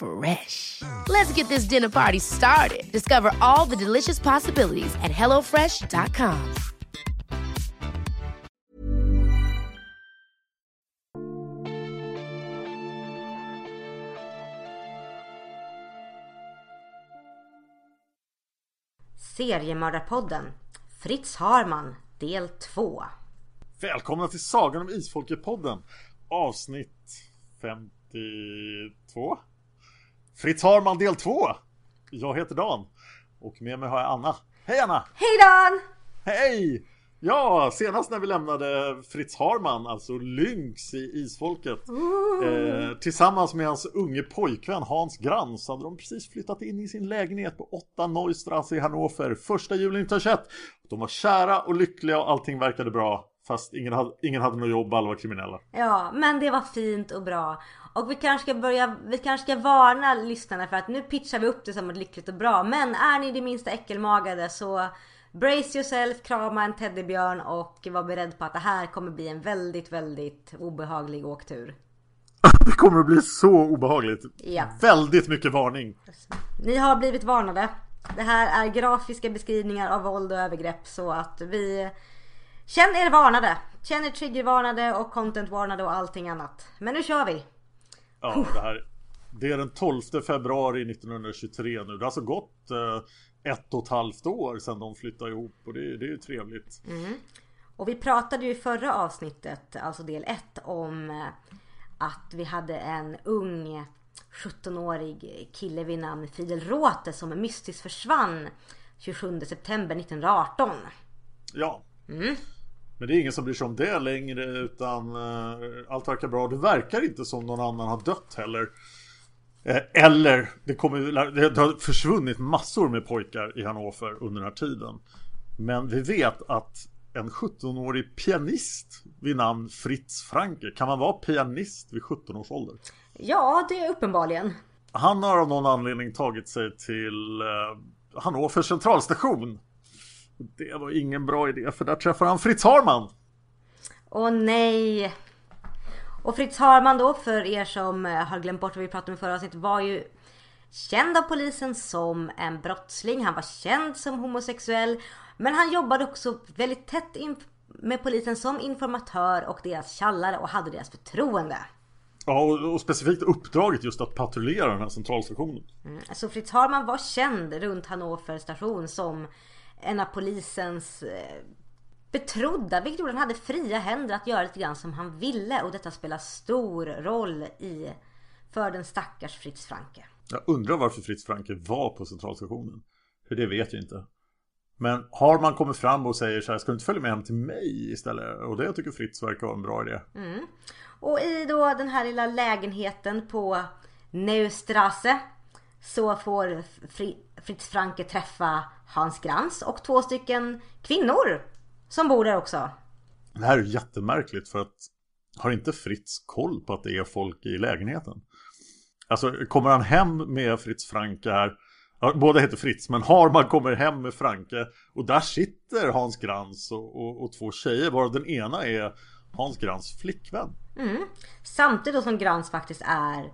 Fresh. Let's get this dinner party started. Discover all the delicious possibilities at hellofresh.com. Seriemördarpodden Fritz Harman del 2 Välkomna till Sagan om Isfolket-podden Avsnitt 52 Fritz Harman del 2 Jag heter Dan Och med mig har jag Anna Hej Anna! Hej Dan! Hej! Ja, senast när vi lämnade Fritz Harman, alltså Lynx i Isfolket eh, Tillsammans med hans unge pojkvän Hans Grans hade de precis flyttat in i sin lägenhet på 8 Neustrasse i Hannover Första juli 1921 De var kära och lyckliga och allting verkade bra Fast ingen hade, ingen hade något jobb, alla var kriminella Ja, men det var fint och bra. Och vi kanske ska börja, vi kanske ska varna lyssnarna för att nu pitchar vi upp det som ett lyckligt och bra. Men är ni det minsta äckelmagade så brace yourself, krama en teddybjörn och var beredd på att det här kommer bli en väldigt, väldigt obehaglig åktur. Det kommer att bli så obehagligt Ja. Väldigt mycket varning Ni har blivit varnade. Det här är grafiska beskrivningar av våld och övergrepp så att vi Känn er varnade. Känn er triggervarnade och content-varnade och allting annat. Men nu kör vi. Ja, det här Det är den 12 februari 1923 nu. Det har alltså gått eh, ett och ett halvt år sedan de flyttade ihop och det, det är ju trevligt. Och vi pratade ju i förra avsnittet, alltså del 1, om eh, att vi hade en ung 17-årig kille vid namn Fidel Rote som mystiskt försvann 27 september 1918. Ja Men det är ingen som bryr sig om det längre utan eh, allt verkar bra Det verkar inte som någon annan har dött heller Eh, Eller det, kommer, det har försvunnit massor med pojkar i Hannover under den här tiden Men vi vet att en 17-årig pianist vid namn Fritz Franke Kan man vara pianist vid 17 års ålder? Ja, det är uppenbarligen. Han har av någon anledning tagit sig till eh, Hannover centralstation Det var ingen bra idé för där träffar han Fritz Harman Åh nej! Och Fritz Harman då, för er som eh, har glömt bort vad vi pratade om i förra avsnittet, var ju känd av polisen som en brottsling. Han var känd som homosexuell. Men han jobbade också väldigt tätt med polisen som informatör och deras tjallare och hade deras förtroende. Ja, och, och specifikt uppdraget just att patrullera den här centralstationen. Så Fritz Harman var känd runt Hannover station som en av polisens eh, betrodda, vilket gjorde att han hade fria händer att göra lite grann som han ville och detta spelar stor roll i för den stackars Fritz Franke. Jag undrar varför Fritz Franke var på centralstationen. För det vet jag inte. Men har man kommit fram och säger så här, ska du inte följa med hem till mig istället? Och det tycker Fritz verkar vara en bra idé. Och i då den här lilla lägenheten på Neustrasse så får Fri- Fritz Franke träffa Hans Grans och två stycken kvinnor som bor där också. Det här är jättemärkligt för att har inte Fritz koll på att det är folk i lägenheten? Alltså kommer han hem med Fritz Franke här båda heter Fritz, men Harman kommer hem med Franke och där sitter Hans Grans och, och, och två tjejer, varav den ena är Hans Grans flickvän. Mm. Samtidigt som Grans faktiskt är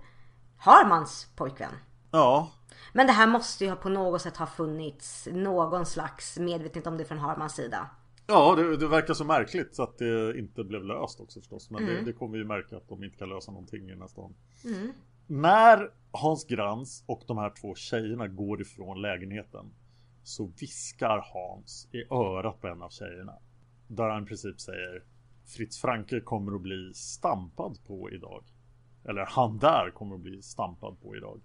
Harmans pojkvän. Ja, Men det här måste ju på något sätt ha funnits någon slags medvetenhet om det från Harmans sida. ja det, det verkar så märkligt så att det inte blev löst också förstås. Men det, det kommer vi märka att de inte kan lösa någonting i nästa gång. När Hans Grans och de här två tjejerna går ifrån lägenheten så viskar Hans i örat på en av tjejerna. Där han i princip säger Fritz Franke kommer att bli stampad på idag. Eller han där kommer att bli stampad på idag.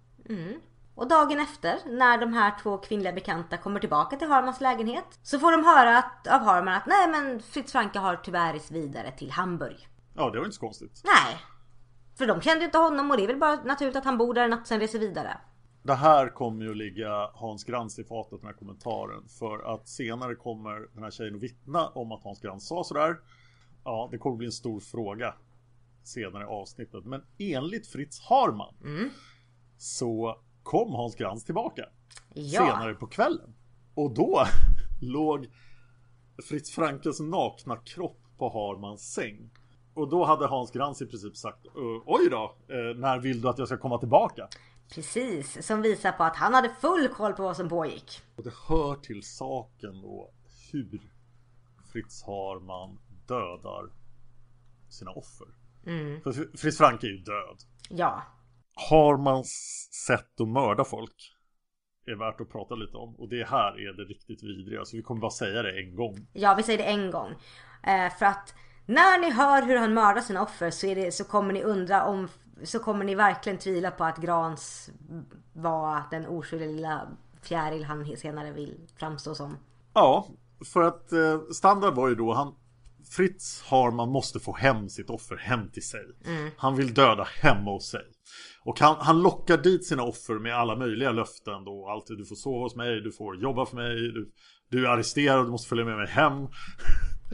Och dagen efter, när de här två kvinnliga bekanta kommer tillbaka till Harmans lägenhet, så får de höra att, av Harman att nej men Fritz Franke har tyvärr rest vidare till Hamburg. Ja, det var inte så konstigt. Nej. För de kände ju inte honom och det är väl bara naturligt att han bor där en natt sen reser vidare. Det här kommer ju att ligga Hans Grans i fatet den här kommentaren För att senare kommer den här tjejen att vittna om att Hans Grans sa sådär Ja, det kommer bli en stor fråga Senare i avsnittet Men enligt Fritz Harman Så kom Hans Grans tillbaka Ja. Senare på kvällen Och då låg Fritz Frankes nakna kropp på Harmans säng och då hade Hans Grans i princip sagt Oj då, eh, när vill du att jag ska komma tillbaka? Precis, som visar på att han hade full koll på vad som pågick. Och det hör till saken då hur Fritz Harman dödar sina offer. För Fritz Frank är ju död. Ja. Harmans sätt att mörda folk är värt att prata lite om. Och det här är det riktigt vidriga. Så vi kommer bara säga det en gång. Ja, vi säger det en gång. Eh, för att när ni hör hur han mördar sina offer så, är det, så kommer ni undra om så kommer ni verkligen tvivla på att Grans var den oskyldiga lilla fjäril han senare vill framstå som. Ja, för att eh, standard var ju då han Fritz Harman måste få hem sitt offer hem till sig. Han vill döda hemma hos sig. Och han, han lockar dit sina offer med alla möjliga löften då. Alltid du får sova hos mig, du får jobba för mig, du, du är arresterad, du måste följa med mig hem.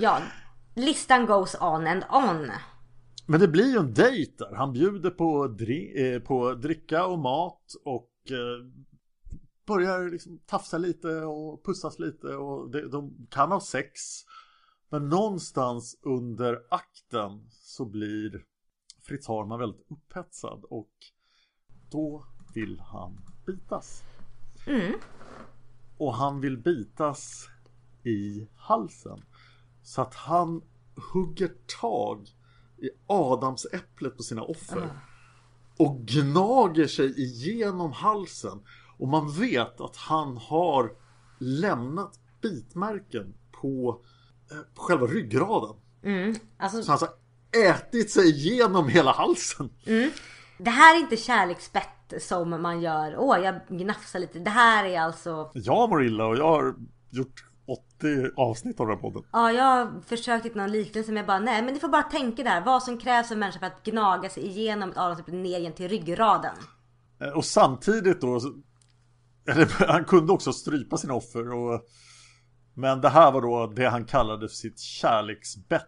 Ja, listan goes on and on. Men det blir ju en dejt där. Han bjuder på, dri- eh, på dricka och mat och eh, börjar liksom tafsa lite och pussas lite och de, de kan ha sex. Men någonstans under akten så blir Fritz Harman väldigt upphetsad och då vill han bitas. Och han vill bitas i halsen. Så att han hugger tag i adamsäpplet på sina offer. Och gnager sig igenom halsen. Och man vet att han har lämnat bitmärken på, eh, på själva ryggraden. Alltså, Så han har ätit sig igenom hela halsen. Det här är inte kärleksbett som man gör. Åh, jag gnafsar lite. Det här är alltså... Jag mår illa och jag har gjort 80 avsnitt av den här podden. Ja, jag har försökt hitta någon liknelse men jag bara nej men ni får bara tänka där. Vad som krävs en människa för att gnaga sig igenom ett adamsäpple ner till ryggraden. Eh, Och samtidigt då eller, Han kunde också strypa sina offer och, Men det här var då det han kallade för sitt kärleksbett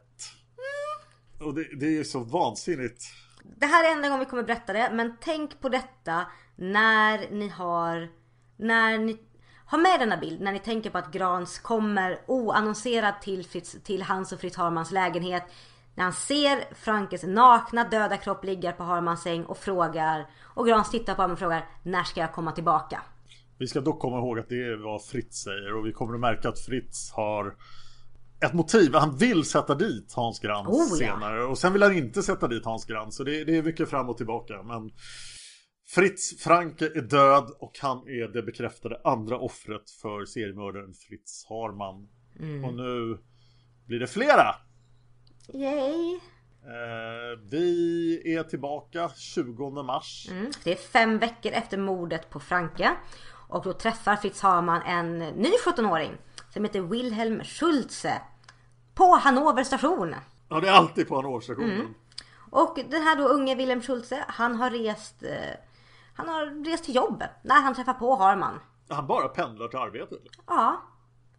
Och det, det är så vansinnigt det här är enda gången vi kommer berätta det, men tänk på detta när ni har, när ni har med denna bild, när ni tänker på att Grans kommer oannonserad till, Fritz, till hans och Fritz Harmans lägenhet. När han ser Frankes nakna döda kropp ligga på Harmans säng och frågar, och Grans tittar på honom och frågar, när ska jag komma tillbaka? Vi ska dock komma ihåg att det är vad Fritz säger och vi kommer att märka att Fritz har ett motiv. Han vill sätta dit Hans Grans Oh, ja. senare och sen vill han inte sätta dit Hans Grans. Så det, det är mycket fram och tillbaka. Men Fritz Franke är död och han är det bekräftade andra offret för seriemördaren Fritz Harman. Mm. Och nu blir det flera. Yay! Eh, vi är tillbaka 20 mars. Mm. Det är fem veckor efter mordet på Franke. Och då träffar Fritz Hamann en ny 17-åring som heter Wilhelm Schulze. På Hannover station. Ja, det är alltid på en årsstationen. Och den här då unge Wilhelm Schulze, han har rest eh, Han har rest till jobbet när han träffar på Harman. Han bara pendlar till arbetet. Ja.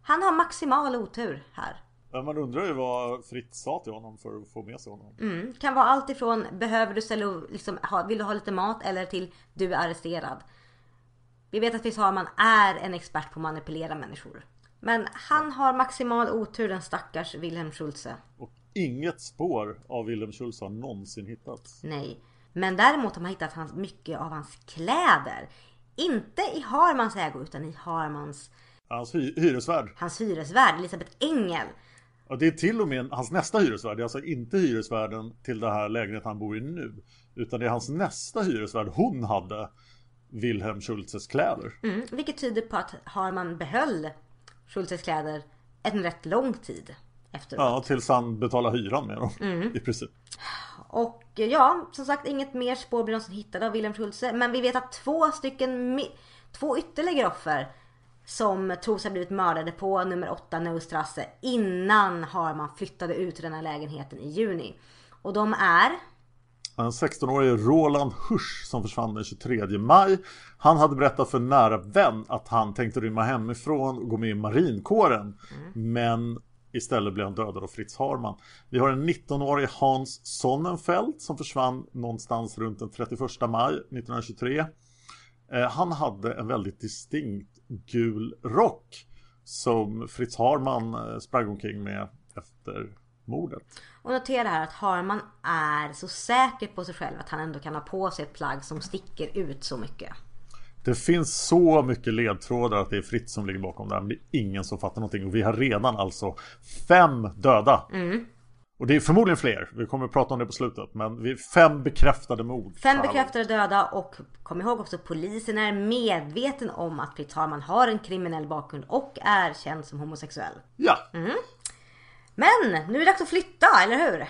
Han har maximal otur här. Man undrar ju vad Fritz sa till honom för att få med sig honom. Mm. Kan vara allt ifrån behöver du ställa, liksom, vill du ha lite mat eller till du är arresterad. Vi vet att Fritz Harman är en expert på att manipulera människor. Men han har maximal otur den stackars Wilhelm Schulze. Och inget spår av Wilhelm Schulze har någonsin hittats. Nej. Men däremot har man hittat hans, mycket av hans kläder. Inte i Harmans ägo utan i Harmans, Hans hy- hyresvärd. hans hyresvärd Elisabeth Engel. Ja, det är till och med hans nästa hyresvärd. Det är alltså inte hyresvärden till det här lägenheten han bor i nu. Utan det är hans nästa hyresvärd. Hon hade Wilhelm Schultzes kläder. Mm, vilket tyder på att Harman behöll Schultzes kläder en rätt lång tid efteråt. Ja, tills han betalade hyran med dem. I princip. Och ja, som sagt inget mer spår blir någonsin hittade av Wilhelm Schulze. Men vi vet att två stycken, två ytterligare offer som tros ha blivit mördade på nummer 8 Neustrasse innan Harman flyttade ut ur den här lägenheten i juni. Och de är En 16-årig Roland Husch som försvann den 23 maj. Han hade berättat för en nära vän att han tänkte rymma hemifrån och gå med i marinkåren. Men istället blev han dödad av Fritz Harman. Vi har en 19-årig Hans Sonnenfeld som försvann någonstans runt den 31 maj 1923. Eh, Han hade en väldigt distinkt gul rock som Fritz Harman eh, sprang omkring med efter mordet. Och notera här att Harman är så säker på sig själv att han ändå kan ha på sig ett plagg som sticker ut så mycket. Det finns så mycket ledtrådar att det är Fritz som ligger bakom det här. Men det är ingen som fattar någonting. Och vi har redan alltså fem döda. Och det är förmodligen fler. Vi kommer att prata om det på slutet. Men vi är fem bekräftade mord. Fem bekräftade döda och kom ihåg också polisen är medveten om att Fritz Harman har en kriminell bakgrund och är känd som homosexuell. Ja. Men nu är det dags att flytta, eller hur?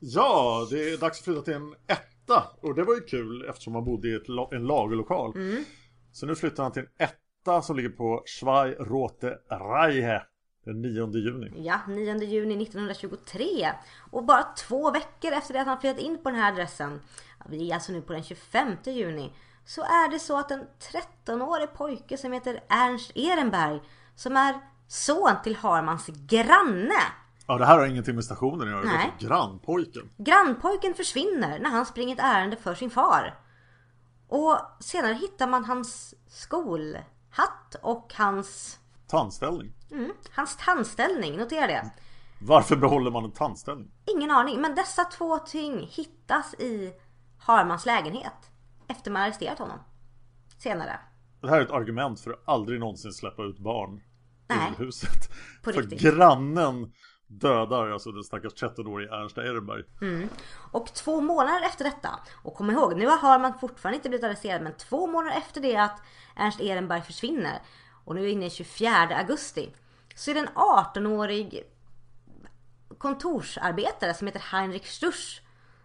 ja, det är dags att flytta till en etta. Och det var ju kul eftersom man bodde i ett, en lagerlokal. Så nu flyttar han till en etta som ligger på Schwei Rote Reihe. Den 9 juni. Ja, 9 juni 1923. Och bara två veckor efter det att han flyttat in på den här adressen, vi är alltså nu på den 25 juni, så är det så att en 13-årig pojke som heter Ernst Ehrenberg, som är son till Harmans granne, Ja, det här har ingenting med stationen att göra. Det Nej. är för grannpojken. Grannpojken försvinner när han springer ett ärende för sin far. Och senare hittar man hans skolhatt och hans, Tandställning. mm, hans tandställning. Notera det. Varför behåller man en tandställning? Ingen aning, men dessa två ting hittas i Harmans lägenhet efter man arresterat honom. Senare. Det här är ett argument för att aldrig någonsin släppa ut barn Nej. ur huset. På för riktigt. grannen dödar alltså den stackars 13-årige Ernst Ehrenberg. Mm. Och två månader efter detta, och kom ihåg, nu har man fortfarande inte blivit arresterad, men två månader efter det att Ernst Ehrenberg försvinner, och nu är vi inne i 24 augusti, så är det en 18-årig kontorsarbetare som heter Heinrich Sturz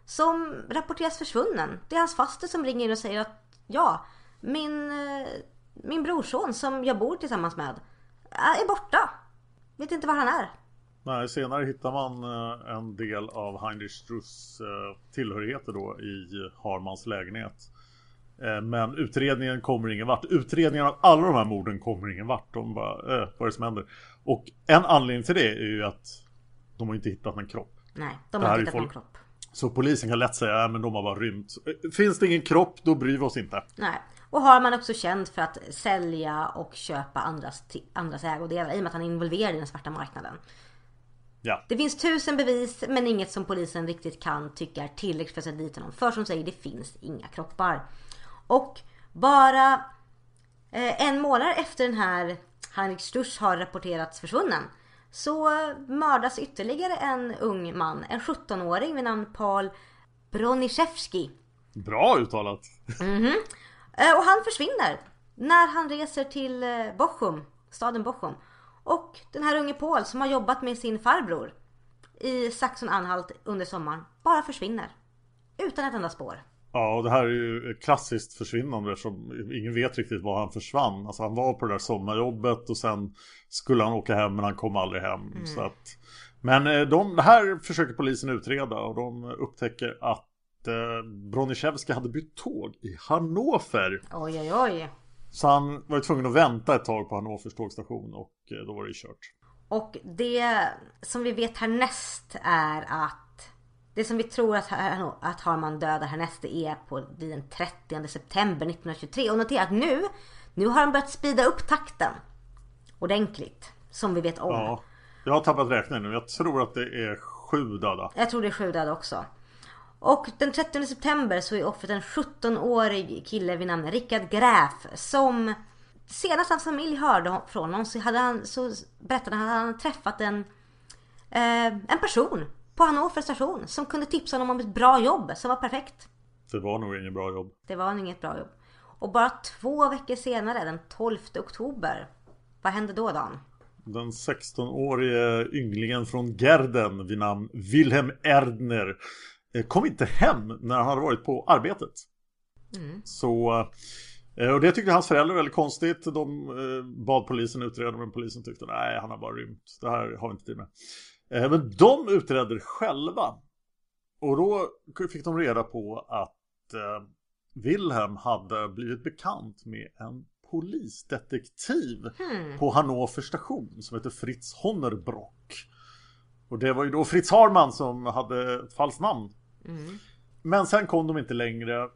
som rapporteras försvunnen. Det är hans faster som ringer in och säger att ja, min, eh, min brorson som jag bor tillsammans med är borta. Vet inte var han är. Nej, senare hittar man eh, en del av Heinrich Struss eh, tillhörigheter då i Harmans lägenhet. Eh, Men utredningen kommer ingen vart. Utredningen av alla de här morden kommer ingen vart. De bara, eh, vad är det som händer? Och en anledning till det är ju att de har inte hittat en kropp. Nej, de har inte hittat någon folk- kropp. Så polisen kan lätt säga, att de har bara rymt. Finns det ingen kropp, då bryr vi oss inte. Nej. Och har man också känd för att sälja och köpa andras, andras ägodelar i och med att han är involverad i den svarta marknaden. Ja. Det finns tusen bevis men inget som polisen riktigt kan tycka är tillräckligt för att sätta dit honom. För som säger, det finns inga kroppar. Och bara eh, en månad efter den här Heinrich Stusch har rapporterats försvunnen så mördas ytterligare en ung man, en 17-åring vid namn Paul Broniszewski. Bra uttalat. Eh, Och han försvinner när han reser till eh, Bochum, staden Bochum. Och den här unge Paul som har jobbat med sin farbror i Sachsen-Anhalt under sommaren bara försvinner. Utan ett enda spår. Ja, och det här är ju klassiskt försvinnande som ingen vet riktigt var han försvann. Alltså han var på det där sommarjobbet och sen skulle han åka hem men han kom aldrig hem. Så att, men eh, de, det här försöker polisen utreda och de upptäcker att eh, Broniszewski hade bytt tåg i Hannover. Oj, oj, oj. Så han var ju tvungen att vänta ett tag på Hannovers tågstation och då var det kört. Och det som vi vet härnäst är att det som vi tror att, att Harman dödar härnäst är på den 30 september 1923. Och notera att nu Nu har de börjat speeda upp takten. Ordentligt. Som vi vet om. Ja. Jag har tappat räkningen nu. Jag tror att det är sju döda. Jag tror det är sju döda också. Och den 30 september så är offret en 17-årig kille vid namn Rickard Gräf som senast hans familj hörde från honom så, hade han, så berättade han att han hade träffat en, eh, en person på Hannover station som kunde tipsa honom om ett bra jobb som var perfekt. Det var nog inget bra jobb. Det var inget bra jobb. Och bara två veckor senare, den 12 oktober, vad hände då Dan? Den 16-årige ynglingen från Gerden vid namn Wilhelm Erdner eh, kom inte hem när han hade varit på arbetet. Mm. Så eh, och det tyckte hans föräldrar väldigt konstigt. De eh, bad polisen utreda men polisen tyckte nej han har bara rymt. Det här har vi inte tid med. Men de utredde själva. Och då fick de reda på att Wilhelm hade blivit bekant med en polisdetektiv hmm. på Hannover station som heter Fritz Honnerbrock. Och det var ju då Fritz Harman som hade ett falskt namn. Mm. Men sen kom de inte längre.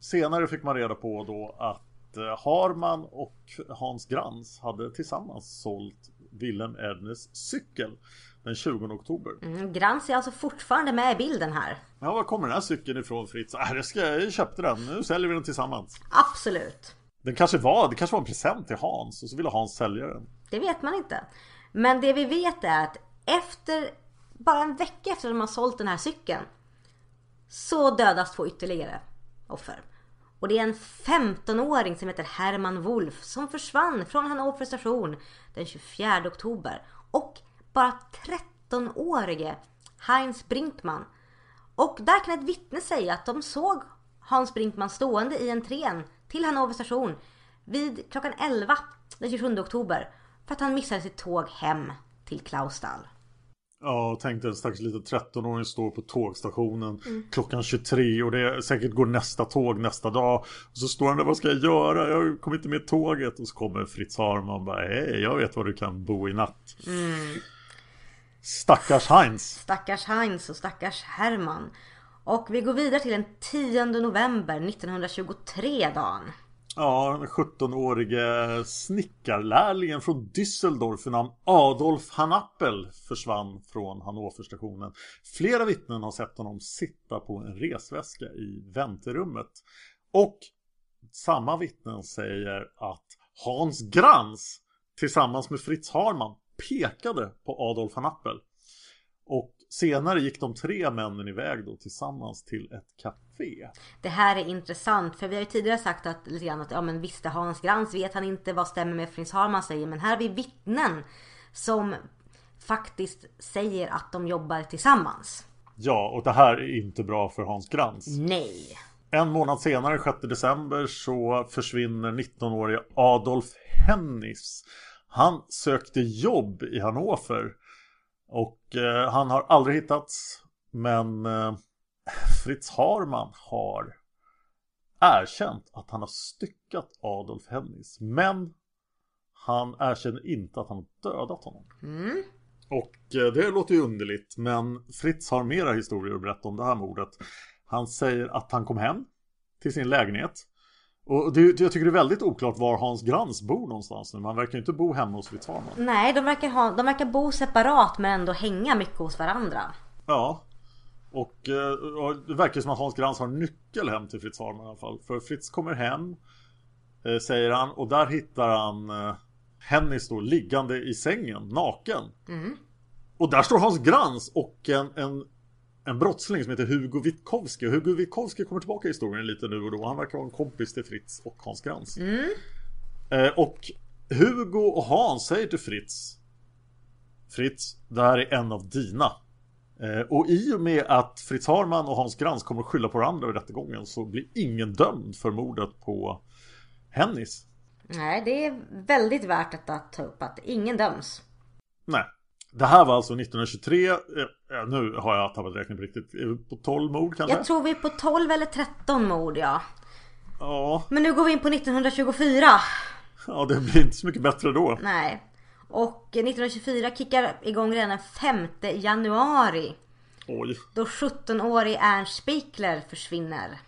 Senare fick man reda på då att eh, Harman och Hans Grans hade tillsammans sålt Willem Erdnes cykel den 20 oktober. Mm, Grans är alltså fortfarande med i bilden här. Ja, var kommer den här cykeln ifrån Fritz? Äh, det ska, jag köpte den, nu säljer vi den tillsammans. Absolut. Den kanske var, det kanske var en present till Hans och så ville Hans sälja den. Det vet man inte. Men det vi vet är att efter, bara en vecka efter att de har sålt den här cykeln så dödas två ytterligare offer. Och det är en 15-åring som heter Herman Wolf som försvann från Hannover station den 24 oktober. Och bara 13-årige Heinz Brinkman. Och där kan ett vittne säga att de såg Hans Brinkman stående i entrén till Hannover station vid klockan 11 den 27 oktober för att han missade sitt tåg hem till Klausthal. Ja, och tänkte en stackars liten 13-åring står på tågstationen mm. klockan 23 och det är, säkert går nästa tåg nästa dag. Och så står han där, vad ska jag göra? Jag kommer inte med tåget. Och så kommer Fritz Harman och bara, hej, jag vet var du kan bo i natt. Mm. Stackars Heinz. Stackars Heinz och stackars Herman. Och vi går vidare till den 10 november 1923 Dan. Ja, den 17-årige snickarlärlingen från Düsseldorf vid namn Adolf Hanappel försvann från Hannoverstationen. Flera vittnen har sett honom sitta på en resväska i väntrummet. Och samma vittnen säger att Hans Grans tillsammans med Fritz Harman pekade på Adolf Hanappel. Och senare gick de tre männen iväg då tillsammans till ett café. Det här är intressant för vi har ju tidigare sagt att lite grann att ja men visste Hans Grans vet han inte vad stämmer med Prins Harman säger men här har vi vittnen som faktiskt säger att de jobbar tillsammans. Ja och det här är inte bra för Hans Grans. Nej. En månad senare, 6 december, så försvinner 19-årige Adolf Hennis. Han sökte jobb i Hannover och eh, han har aldrig hittats. Men eh, Fritz Harman har erkänt att han har styckat Adolf Hennis. Men han erkänner inte att han har dödat honom. Mm. Och eh, det låter ju underligt. Men Fritz har mera historier att berätta om det här mordet. Han säger att han kom hem till sin lägenhet. Och det, jag tycker det är väldigt oklart var Hans Grans bor någonstans nu. Man verkar ju inte bo hemma hos Fritz Harman. Nej, de verkar, ha, de verkar bo separat men ändå hänga mycket hos varandra. Ja. Och, eh, och det verkar som att Hans Grans har nyckel hem till Fritz Harman i alla fall. För Fritz kommer hem, eh, säger han, och där hittar han eh, Hennis då liggande i sängen, naken. Mm. Och där står Hans Grans och en, en en brottsling som heter Hugo Witkowski. Och Hugo Witkowski kommer tillbaka i historien lite nu och då. Han verkar vara en kompis till Fritz och Hans Grans. Mm. Eh, och Hugo och Hans säger till Fritz Fritz, det här är en av dina. Eh, och i och med att Fritz Harman och Hans Grans kommer att skylla på varandra i rättegången så blir ingen dömd för mordet på Hennis. Nej, det är väldigt värt att ta upp att ingen döms. Nej. Det här var alltså 1923 eh, Nu har jag tappat räkningen på riktigt. Är vi på 12 mord kanske? Jag tror vi är på 12 eller 13 mord ja. Ja. Men nu går vi in på 1924 Ja det blir inte så mycket bättre då. Nej. Och 1924 kickar igång redan den 5 januari. Oj. Då 17-årig Ernst Spiegler försvinner.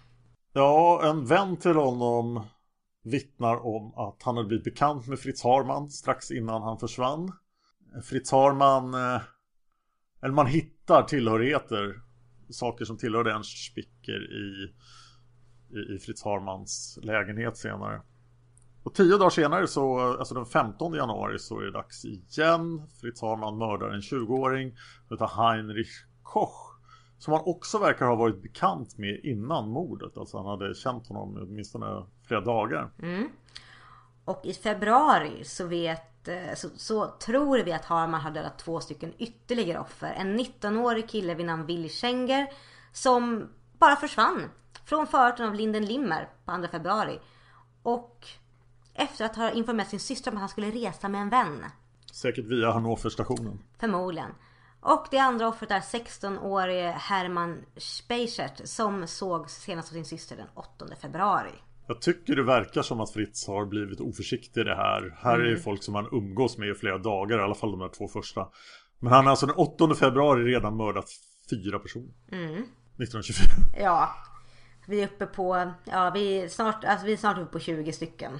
Ja en vän till honom vittnar om att han hade blivit bekant med Fritz Harman strax innan han försvann. Fritz Harman, eh, eller man hittar tillhörigheter, saker som tillhörde Ernst Spicker i, i, i Fritz Harmans lägenhet senare. Och tio dagar senare så, alltså den 15 januari så är det dags igen. Fritz Harman mördar en 20-åring utav Heinrich Koch. Som han också verkar ha varit bekant med innan mordet. Alltså han hade känt honom åtminstone flera dagar. Mm. Och i februari så vet så, så, tror vi att Harman har dödat två stycken ytterligare offer. En 19-årig kille vid namn Willy Schenger som bara försvann från förorten av Linden Limmer på 2 februari. Och efter att ha informerat sin syster om att han skulle resa med en vän. Säkert via Hannoverstationen. Förmodligen. Och det andra offret är 16-årige Herman Speichert som såg senast av sin syster den 8 februari. Jag tycker det verkar som att Fritz har blivit oförsiktig i det här. Här mm. är det folk som han umgås med i flera dagar, i alla fall de här två första. Men han har alltså den 8 februari redan mördat fyra personer. Mm. 1924. Ja. Vi är uppe på, ja vi är snart, alltså vi är snart uppe på 20 stycken.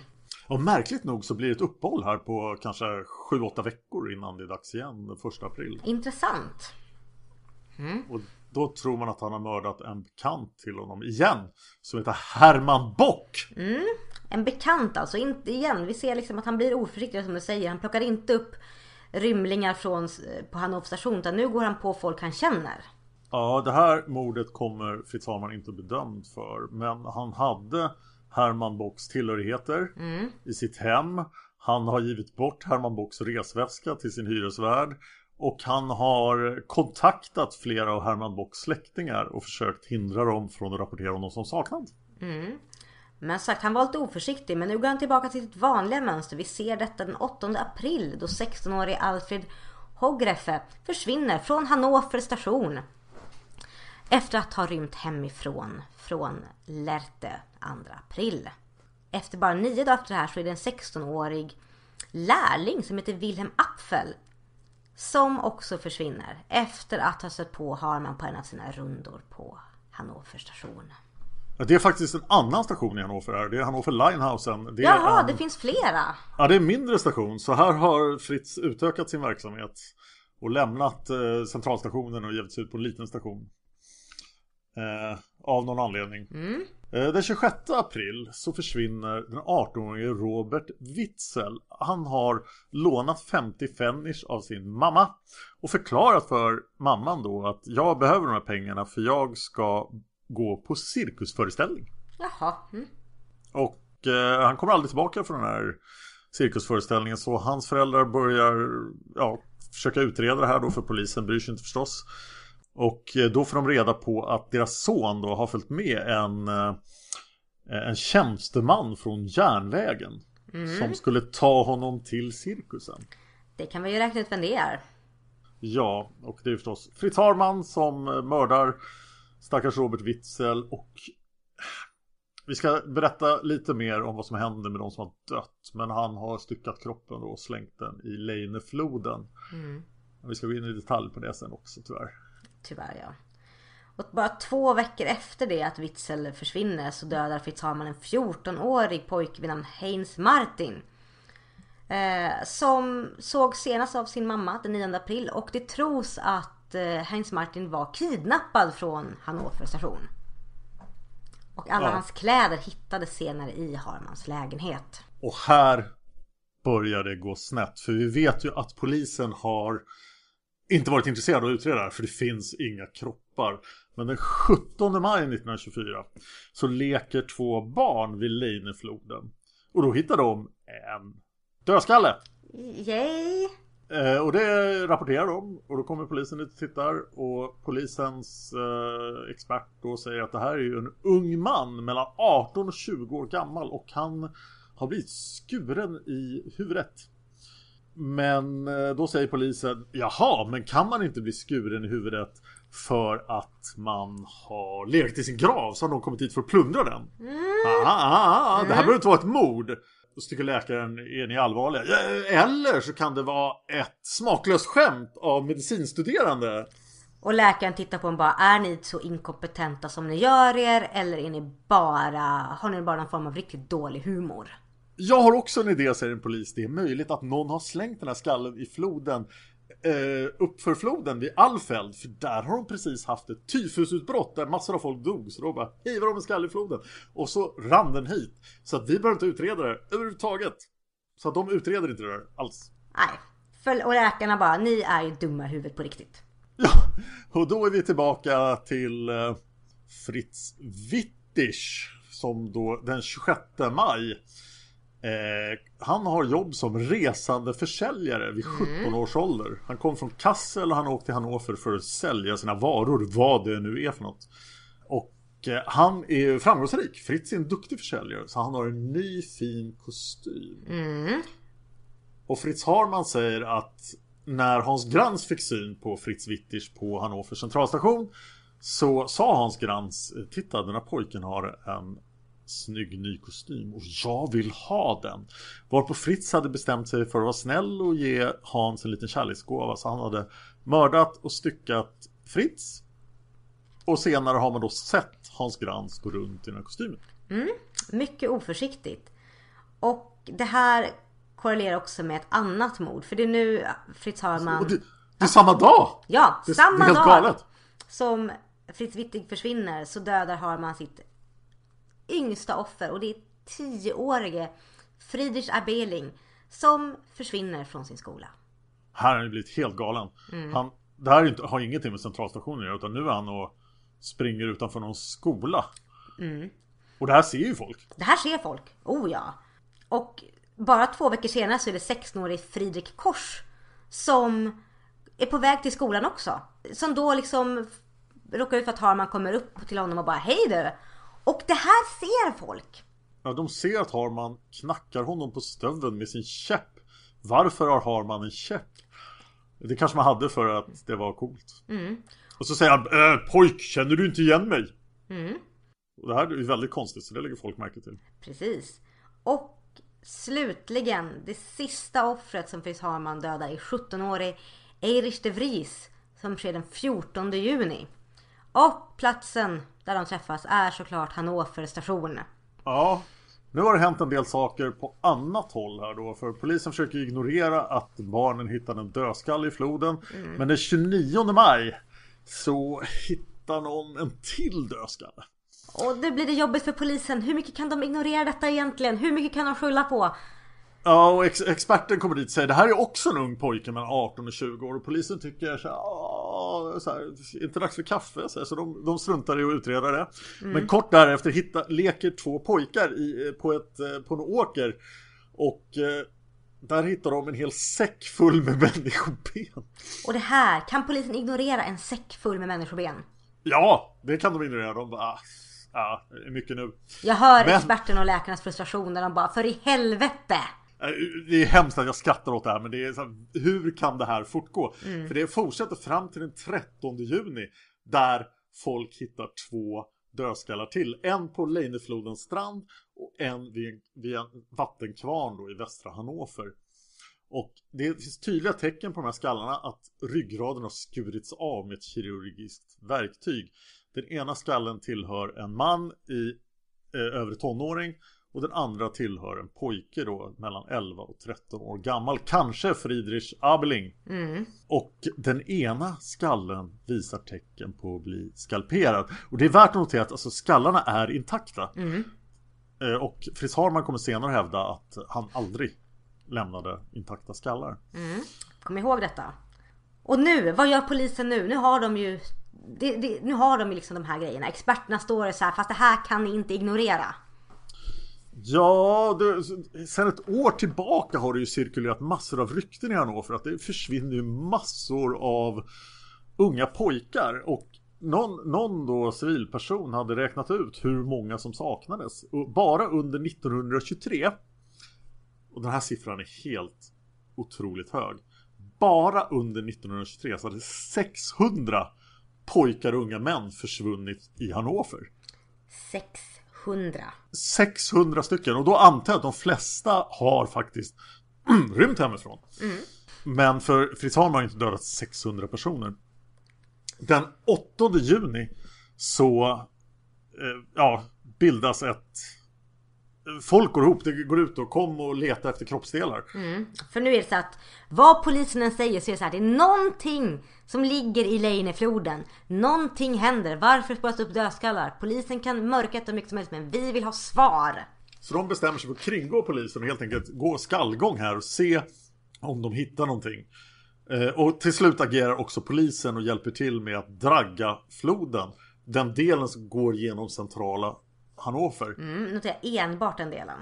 Och märkligt nog så blir det ett uppehåll här på kanske 7-8 veckor innan det är dags igen den 1 april. Intressant. Mm. Och då tror man att han har mördat en bekant till honom igen. Som heter Herman Bock. Mm. En bekant alltså. Inte igen. Vi ser liksom att han blir oförsiktig som du säger. Han plockar inte upp rymlingar från, på Hannover station. Utan nu går han på folk han känner. Ja, det här mordet kommer Fritz Harman inte bedömd för. Men han hade Herman Bocks tillhörigheter mm. i sitt hem. Han har givit bort Herman Bocks resväska till sin hyresvärd. Och han har kontaktat flera av Herman Bocks släktingar och försökt hindra dem från att rapportera om någon som saknad. Mm. Men sagt, han var lite oförsiktig men nu går han tillbaka till sitt vanliga mönster. Vi ser detta den 8 april då 16-årige Alfred Hogreffe försvinner från Hannover station. Efter att ha rymt hemifrån från Lerte 2 april. Efter bara nio dagar efter det här så är det en 16-årig lärling som heter Wilhelm Apfel som också försvinner efter att ha stött på Harman på en av sina rundor på Hannover station. Det är faktiskt en annan station i Hannover här. Det är Hannover Linehausen. Det Jaha, en... det finns flera. Ja, det är en mindre station. Så här har Fritz utökat sin verksamhet. Och lämnat eh, centralstationen och givit sig ut på en liten station. Eh, av någon anledning. Mm. Eh, den 26 april så försvinner den 18-årige Robert Witzel. Han har lånat 50 fennish av sin mamma. Och förklarat för mamman då att jag behöver de här pengarna för jag ska gå på cirkusföreställning. Jaha. Mm. Och eh, han kommer aldrig tillbaka från den här cirkusföreställningen så hans föräldrar börjar ja, försöka utreda det här då för polisen bryr sig inte förstås. Och eh, då får de reda på att deras son då har följt med en, eh, en tjänsteman från järnvägen. Mm. Som skulle ta honom till cirkusen. Det kan vi ju räkna ut vem det är. Ja, och det är förstås Fritz Harman som eh, mördar stackars Robert Witzel och vi ska berätta lite mer om vad som händer med de som har dött. Men han har styckat kroppen och slängt den i Leinefloden. Mm. Vi ska gå in i detalj på det sen också tyvärr. Tyvärr ja. Och bara två veckor efter det att Witzel försvinner så dödar Fitzharman en 14-årig pojke vid namn Heinz Martin. Eh, som såg senast av sin mamma den 9 april och det tros att eh, Heinz Martin var kidnappad från Hannover station. Och alla ja. hans kläder hittades senare i Harmans lägenhet. Och här börjar det gå snett. För vi vet ju att polisen har inte varit intresserad av att utreda det här för det finns inga kroppar. Men den 17 maj 1924 så leker två barn vid Leinefloden. Och då hittar de en dödskalle. Yay! Eh, och det rapporterar de och då kommer polisen dit och tittar och polisens eh, expert då säger att det här är ju en ung man mellan 18 och 20 år gammal och han har blivit skuren i huvudet. Men eh, då säger polisen Jaha, men kan man inte bli skuren i huvudet för att man har legat i sin grav så har någon kommit hit för att plundra den? Mm. Aha, aha, aha. Det här mm. behöver inte vara ett mord. Då tycker läkaren, är ni allvarliga? Eller så kan det vara ett smaklöst skämt av medicinstuderande. Och läkaren tittar på honom bara, är ni så inkompetenta som ni gör er? Eller är ni bara, har ni bara någon form av riktigt dålig humor? Jag har också en idé, säger en polis. Det är möjligt att någon har slängt den här skallen i floden eh, uppför floden vid Alfeld. För där har de precis haft ett tyfusutbrott där massor av folk dog. Så då bara hivar de en skalle i floden. Och så rann den hit. Så att vi behöver inte utreda det överhuvudtaget. Så att de utreder inte det där alls. Nej. Och läkarna bara, ni är ju dumma i huvudet på riktigt. Ja, och då är vi tillbaka till eh, Fritz Wittisch. Som då den 26 maj Eh, han har jobb som resande försäljare vid 17 mm. års ålder. Han kom från Kassel och han åkte till Hannover för att sälja sina varor, vad det nu är för något. Och eh, han är framgångsrik. Fritz är en duktig försäljare, så han har en ny fin kostym. Mm. Och Fritz Harman säger att när Hans Grans fick syn på Fritz Witters på Hannover centralstation så sa Hans Grans Titta den här pojken har en snygg ny kostym och jag vill ha den. Varpå Fritz hade bestämt sig för att vara snäll och ge Hans en liten kärleksgåva så han hade mördat och styckat Fritz. Och senare har man då sett Hans Grans gå runt i den här kostymen. Mm, mycket oförsiktigt. Och det här korrelerar också med ett annat mord. För det är nu Fritz Harman... Det, det, är samma dag! Ja, det, samma det dag! Galet. Som Fritz Wittig försvinner så dödar Harman sitt yngsta offer och det är tioårige Friedrich Abeling som försvinner från sin skola. Här har han blivit helt galen. Mm. Han, det här inte, har ingenting med centralstationen att göra utan nu är han och springer utanför någon skola. Mm. Och det här ser ju folk. Det här ser folk. Oh ja. Och bara två veckor senare så är det 16-årig Fridrik Kors som är på väg till skolan också. Som då liksom råkar ut för att Harman kommer upp till honom och bara Hej du! Och det här ser folk. Ja, de ser att Harman knackar honom på stöveln med sin käpp. Varför har Harman en käpp? Det kanske man hade för att det var coolt. Mm. Och så säger han äh, Pojk, känner du inte igen mig? Mm. Och det här är väldigt konstigt så det lägger folk märke till. Precis. Och slutligen, det sista offret som Fritz Harman dödar är 17-årig Erich de Vries som sker den 14 juni. Och platsen där de träffas är såklart Hannover station. Ja, nu har det hänt en del saker på annat håll här då. För polisen försöker ignorera att barnen hittade en dödskalle i floden. Mm. Men den 29 maj så hittar någon en till dödskalle. Och det blir det jobbigt för polisen. Hur mycket kan de ignorera detta egentligen? Hur mycket kan de skylla på? Ja, och ex experten kommer dit och säger det här är också en ung pojke mellan 18 och 20 år och polisen tycker så här, så här inte dags för kaffe så, här, så de, de struntar i att utreda det. Mm. Men kort därefter hitta, leker två pojkar i, på, ett, eh, på en åker och eh, där hittar de en hel säck full med människoben. Och det här, kan polisen ignorera en säck full med människoben? Ja, det kan de ignorera. De bara, ja, mycket nu. Jag hör Men... experten och läkarnas frustration när de bara, för i helvete! Eh, det är hemskt att jag skrattar åt det här men det är så här, hur kan det här fortgå? Mm. För det fortsätter fram till den 13 juni där folk hittar två dödskallar till. En på Leineflodens strand och en vid, vid en vattenkvarn då i västra Hannover. Och det finns tydliga tecken på de här skallarna att ryggraden har skurits av med ett kirurgiskt verktyg. Den ena skallen tillhör en man i eh, övre tonåring och den andra tillhör en pojke då mellan 11 och 13 år gammal. Kanske Friedrich Abeling. Mm. Och den ena skallen visar tecken på att bli skalperad. Och det är värt att notera att alltså, skallarna är intakta. Mm. Eh, och Fritz Harman kommer senare hävda att han aldrig lämnade intakta skallar. Mm. Kom ihåg detta. Och nu, vad gör polisen nu? Nu har de ju det, det, nu har de ju liksom de här grejerna. Experterna står så här, fast det här kan ni inte ignorera. Ja, det, sen ett år tillbaka har det ju cirkulerat massor av rykten i Hannover att det försvinner ju massor av unga pojkar. Och någon, någon då civilperson hade räknat ut hur många som saknades. Och bara under 1923 och den här siffran är helt otroligt hög bara under 1923 så hade 600 pojkar och unga män försvunnit i Hannover 600 600 stycken och då antar jag att de flesta har faktiskt rymt hemifrån. Mm. Men för Fritz Harman har inte dödat 600 personer. Den 8 juni så eh, ja, bildas ett Folk går ihop, det går ut och kom och leta efter kroppsdelar. För nu är det så att vad polisen än säger så är det så här, det är någonting som ligger i Leinefloden. Någonting händer. Varför spåras upp dödskallar? Polisen kan mörka det mycket som helst men vi vill ha svar. Så de bestämmer sig för att kringgå polisen och helt enkelt gå skallgång här och se om de hittar någonting. Eh, och till slut agerar också polisen och hjälper till med att dragga floden. Den delen som går genom centrala Hannover. Mm, notera enbart den delen.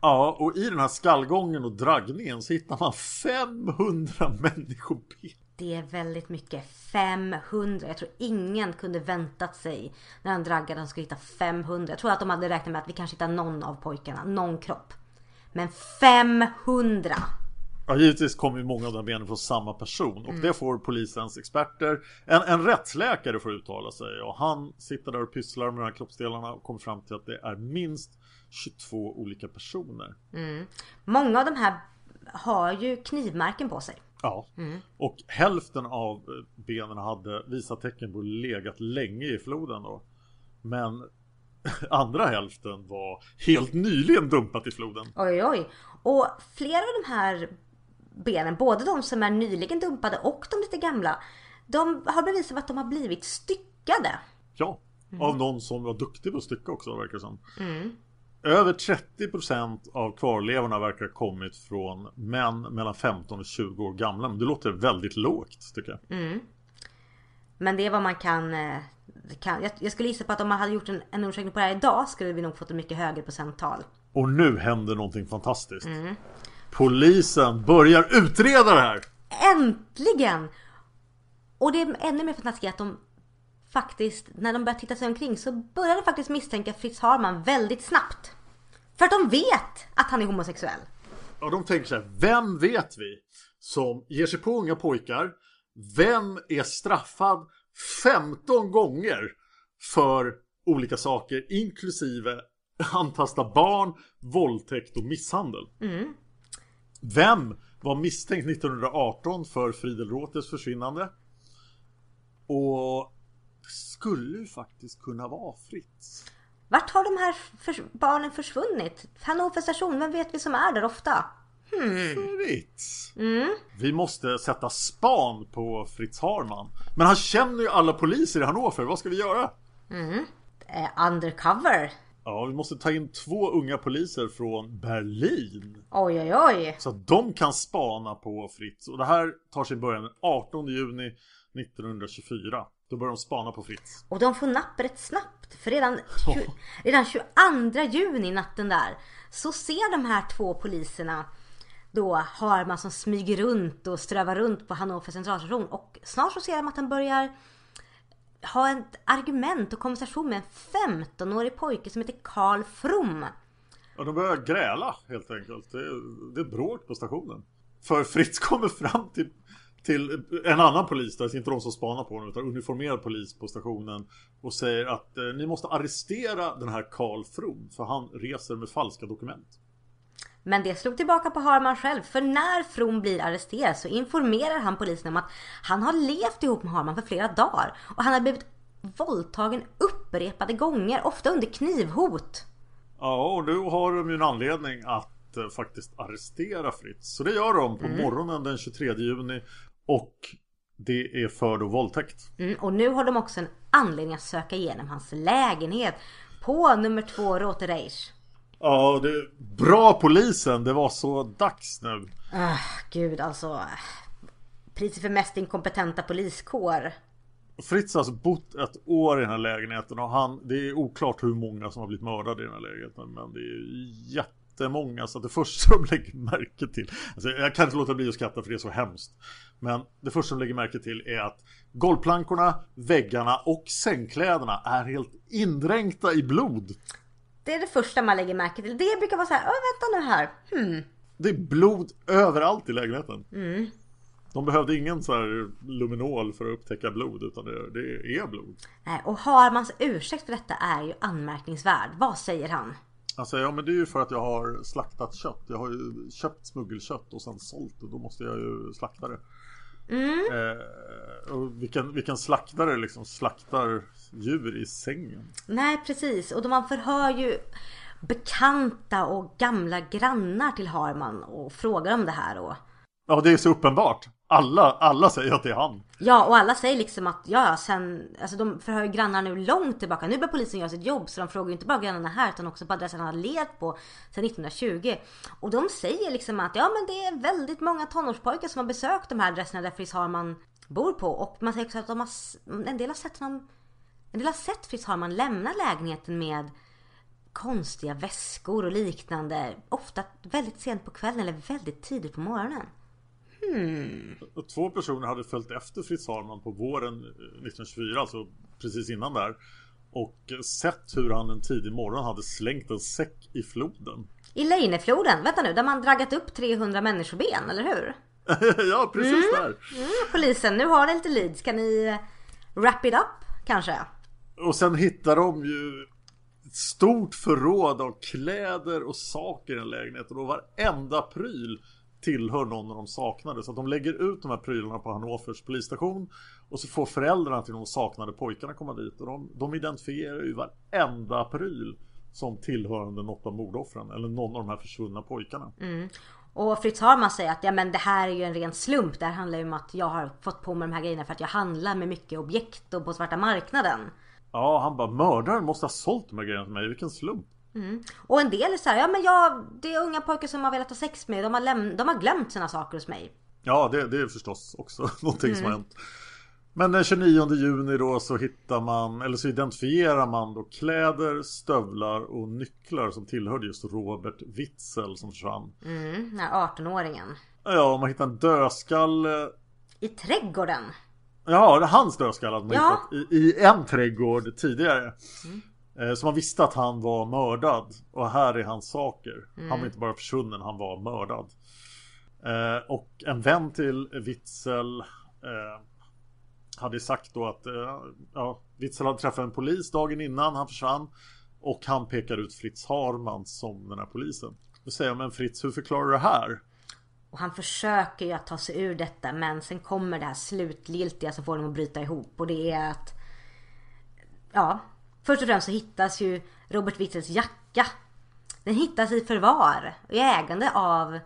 Ja, och i den här skallgången och draggningen så hittar man 500 människoben. Det är väldigt mycket. 500. Jag tror ingen kunde väntat sig när han draggade att skulle hitta 500. Jag tror att de hade räknat med att vi kanske hittar någon av pojkarna, någon kropp. Men 500! Ja, givetvis kommer många av de benen från samma person och det får polisens experter. En, en rättsläkare får uttala sig och han sitter där och pysslar med de här kroppsdelarna och kommer fram till att det är minst 22 olika personer. Många av de här har ju knivmärken på sig. Ja, och hälften av eh, benen hade visat tecken på legat länge i floden då. Men andra hälften var helt nyligen dumpat i floden. Oj oj. Och flera av de här benen, både de som är nyligen dumpade och de lite gamla. De har bevisat att de har blivit styckade. Ja, av någon som var duktig på att stycka också verkar det som. Över 30% av kvarlevorna verkar ha kommit från män mellan 15 och 20 år gamla. Men det låter väldigt lågt tycker jag. Men det är vad man kan... eh, kan jag, skulle gissa på att om man hade gjort en, en undersökning på det här idag skulle vi nog fått ett mycket högre procenttal. Och nu händer någonting fantastiskt. Polisen börjar utreda det här. Äntligen! Och det är ännu mer fantastiskt att de faktiskt, när de börjar titta sig omkring så börjar de faktiskt misstänka Fritz Harman väldigt snabbt. För att de vet att han är homosexuell. Ja, de tänker så här, vem vet vi som ger sig på unga pojkar? Vem är straffad 15 gånger för olika saker inklusive antasta barn, våldtäkt och misshandel? Vem var misstänkt 1918 för Friedel Rothers försvinnande? Och skulle ju faktiskt kunna vara Fritz. Vart har de här förs- barnen försvunnit? Hannover station, vem vet vi som är där ofta? Fritz. Vi måste sätta span på Fritz Harman. Men han känner ju alla poliser i Hannover. Vad ska vi göra? Eh, undercover? Ja, vi måste ta in två unga poliser från Berlin. Oj oj oj. Så att de kan spana på Fritz. Och det här tar sin början den 18 juni 1924. Då börjar de spana på Fritz. Och de får napp rätt snabbt. För redan, tju- redan 22 juni natten där så ser de här två poliserna då Harman som smyger runt och strövar runt på Hannover centralstation. Och snart så ser de att han börjar ha ett argument och konversation med en 15-årig pojke som heter Karl From. Ja, de börjar gräla helt enkelt. Det är, det är bråk på stationen. För Fritz kommer fram till, till en annan polis, där, inte de som spanar på honom, utan uniformerad polis på stationen. Och säger att eh, ni måste arrestera den här Karl From, för han reser med falska dokument. Men det slog tillbaka på Harman själv. För när From blir arresterad så informerar han polisen om att han har levt ihop med Harman för flera dagar. Och han har blivit våldtagen upprepade gånger, ofta under knivhot. Ja, och nu har de ju en anledning att eh, faktiskt arrestera Fritz. Så det gör de på morgonen den 23 juni. Och det är för då våldtäkt. Mm, och nu har de också en anledning att söka igenom hans lägenhet på nummer två Rotereich. Ja, det är bra polisen. Det var så dags nu. Ah, gud alltså. Priset för mest inkompetenta poliskår. Fritz har alltså bott ett år i den här lägenheten och han, det är oklart hur många som har blivit mördade i den här lägenheten men det är jättemånga så att det första de lägger märke till alltså Jag kan inte låta bli att skratta för det är så hemskt Men det första de lägger märke till är att golvplankorna, väggarna och sängkläderna är helt indränkta i blod Det är det första man lägger märke till. Det brukar vara så här, "Åh, vänta nu här. Hmm. Det är blod överallt i lägenheten De behövde ingen så här luminol för att upptäcka blod utan det, det är blod Nej, och Harmans ursäkt för detta är ju anmärkningsvärd. Vad säger han? Han säger ja men det är ju för att jag har slaktat kött. Jag har ju köpt smuggelkött och sen sålt det. Då måste jag ju slakta det. Mm. Eh, och vilken, vilken slaktare liksom slaktar djur i sängen. Nej precis och man förhör ju bekanta och gamla grannar till Harman och frågar om det här och Ja det är så uppenbart. Alla, alla säger att det är han. Ja och alla säger liksom att ja sen, alltså de förhör ju grannar nu långt tillbaka. Nu börjar polisen göra sitt jobb så de frågar ju inte bara grannarna här utan också på adressen han har levt på sedan 1920. Och de säger liksom att ja men det är väldigt många tonårspojkar som har besökt de här adresserna där Fritz Harman bor på. Och man säger också att de har, en del har sett honom, en del har sett Fritz Harman lämna lägenheten med konstiga väskor och liknande. Ofta väldigt sent på kvällen eller väldigt tidigt på morgonen. Och Två personer hade följt efter Fritz Harman på våren eh, 1924, alltså precis innan där. Och sett hur han en tidig morgon hade slängt en säck i floden. I Leinefloden, vänta nu, där man draggat upp 300 människoben, eller hur? ja, precis där. Mm, polisen, nu har ni lite leads. Kan ni eh, wrap it up kanske? Och sen hittar de ju ett stort förråd av kläder och saker i den lägenheten och varenda pryl tillhör någon av de saknade. Så att de lägger ut de här prylarna på Hannovers polisstation och så får föräldrarna till de saknade pojkarna komma dit och de, de identifierar ju varenda pryl som tillhörande något av mordoffren eller någon av de här försvunna pojkarna. Mm. Och Fritz Harman säger att ja men det här är ju en ren slump. Det här handlar ju om att jag har fått på mig de här grejerna för att jag handlar med mycket objekt och på svarta marknaden. Ja, han bara mördaren måste ha sålt de här grejerna till mig, vilken slump. Och en del är så här, ja men jag, det är unga pojkar som har velat ha sex med. De har, läm- de har glömt sina saker hos mig. Ja, det, det är förstås också någonting som har hänt. Men den 29 juni då så hittar man, eller så identifierar man då kläder, stövlar och nycklar som tillhörde just Robert Witzel som försvann. Mm, den här 18-åringen. Ja, och man hittar en dödskalle. I trädgården. Ja, hans dödskalle hade man Ja. hittat i, i en trädgård tidigare. Eh, Så man visste att han var mördad. Och här är hans saker. Han var inte bara försvunnen, han var mördad. Eh, och en vän till Witzel eh, hade sagt då att ja, Witzel hade träffat en polis dagen innan han försvann. Och han pekar ut Fritz Harman som den här polisen. Då säger jag, men Fritz hur förklarar du det här? Och han försöker ju att ta sig ur detta men sen kommer det här slutgiltiga som får honom att bryta ihop. Och det är att... Ja, först och främst så hittas ju Robert Witzels jacka. Den hittas i förvar och i ägande av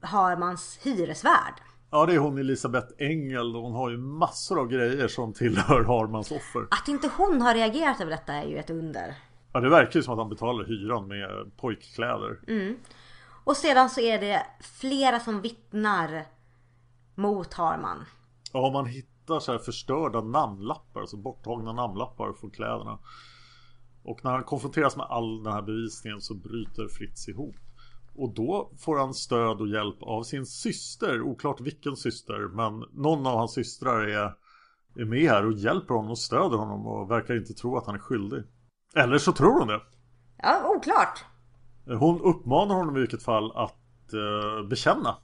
Harmans hyresvärd. Ja det är hon Elisabeth Engel och hon har ju massor av grejer som tillhör Harmans offer. Att inte hon har reagerat över detta är ju ett under. Ja det verkar ju som att han betalar hyran med pojkkläder. Och sedan så är det flera som vittnar mot Harman. Ja man hittar så här förstörda namnlappar, alltså borttagna namnlappar från kläderna. Och när han konfronteras med all den här bevisningen så bryter Fritz ihop. Och då får han stöd och hjälp av sin syster, oklart vilken syster, men någon av hans systrar är, är med här och hjälper honom och stöder honom och verkar inte tro att han är skyldig. Eller så tror hon det. Ja, oklart. Hon uppmanar honom i vilket fall att eh, bekänna.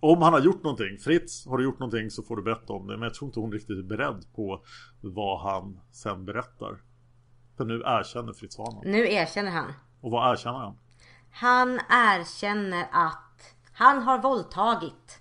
Om han har gjort någonting. Fritz, har du gjort någonting så får du berätta om det. Men jag tror inte hon riktigt är beredd på vad han sen berättar. För nu erkänner Fritz Harman. Nu erkänner han. Och vad erkänner han? Han erkänner att han har våldtagit,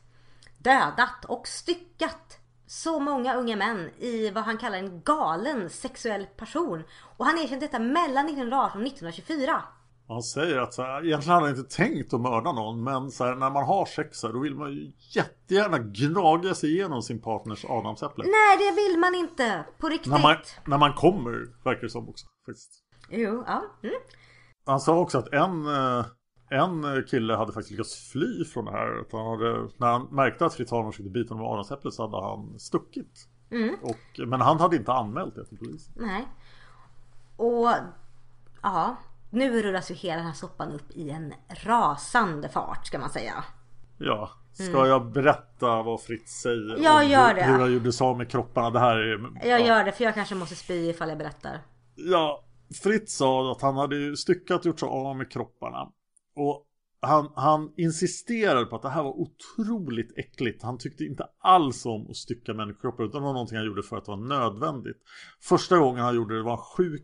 dödat och styckat så många unga män i vad han kallar en galen sexuell passion. Och han erkände detta mellan 1918 och 1924. Han säger att så här, egentligen hade han inte tänkt att mörda någon. Men så här, när man har sex så här, då vill man ju jättegärna gnaga sig igenom sin partners adamsäpple. Nej, det vill man inte. På riktigt. När man, när man kommer, verkar det som också. Faktiskt. Jo, ja. Mm. Han sa också att en, eh, en kille hade faktiskt lyckats fly från det här. Att han hade, när han märkte att Harman försökte bita honom med adamsäpplet så hade han stuckit. Och, men han hade inte anmält det till polisen. Nej. Och ja, nu rullas ju hela den här soppan upp i en rasande fart ska man säga. Ja, ska jag berätta vad Fritz säger? Mm. Ja, om gör hur, det. hur han gjorde av med kropparna? Det här är... Jag ja. gör det för jag kanske måste spy ifall jag berättar. Ja, Fritz sa att han hade styckat och gjort sig av med kropparna. Och han, han insisterade på att det här var otroligt äckligt. Han tyckte inte alls om att stycka människokroppar utan det var någonting han gjorde för att det var nödvändigt. Första gången han gjorde det var han sjuk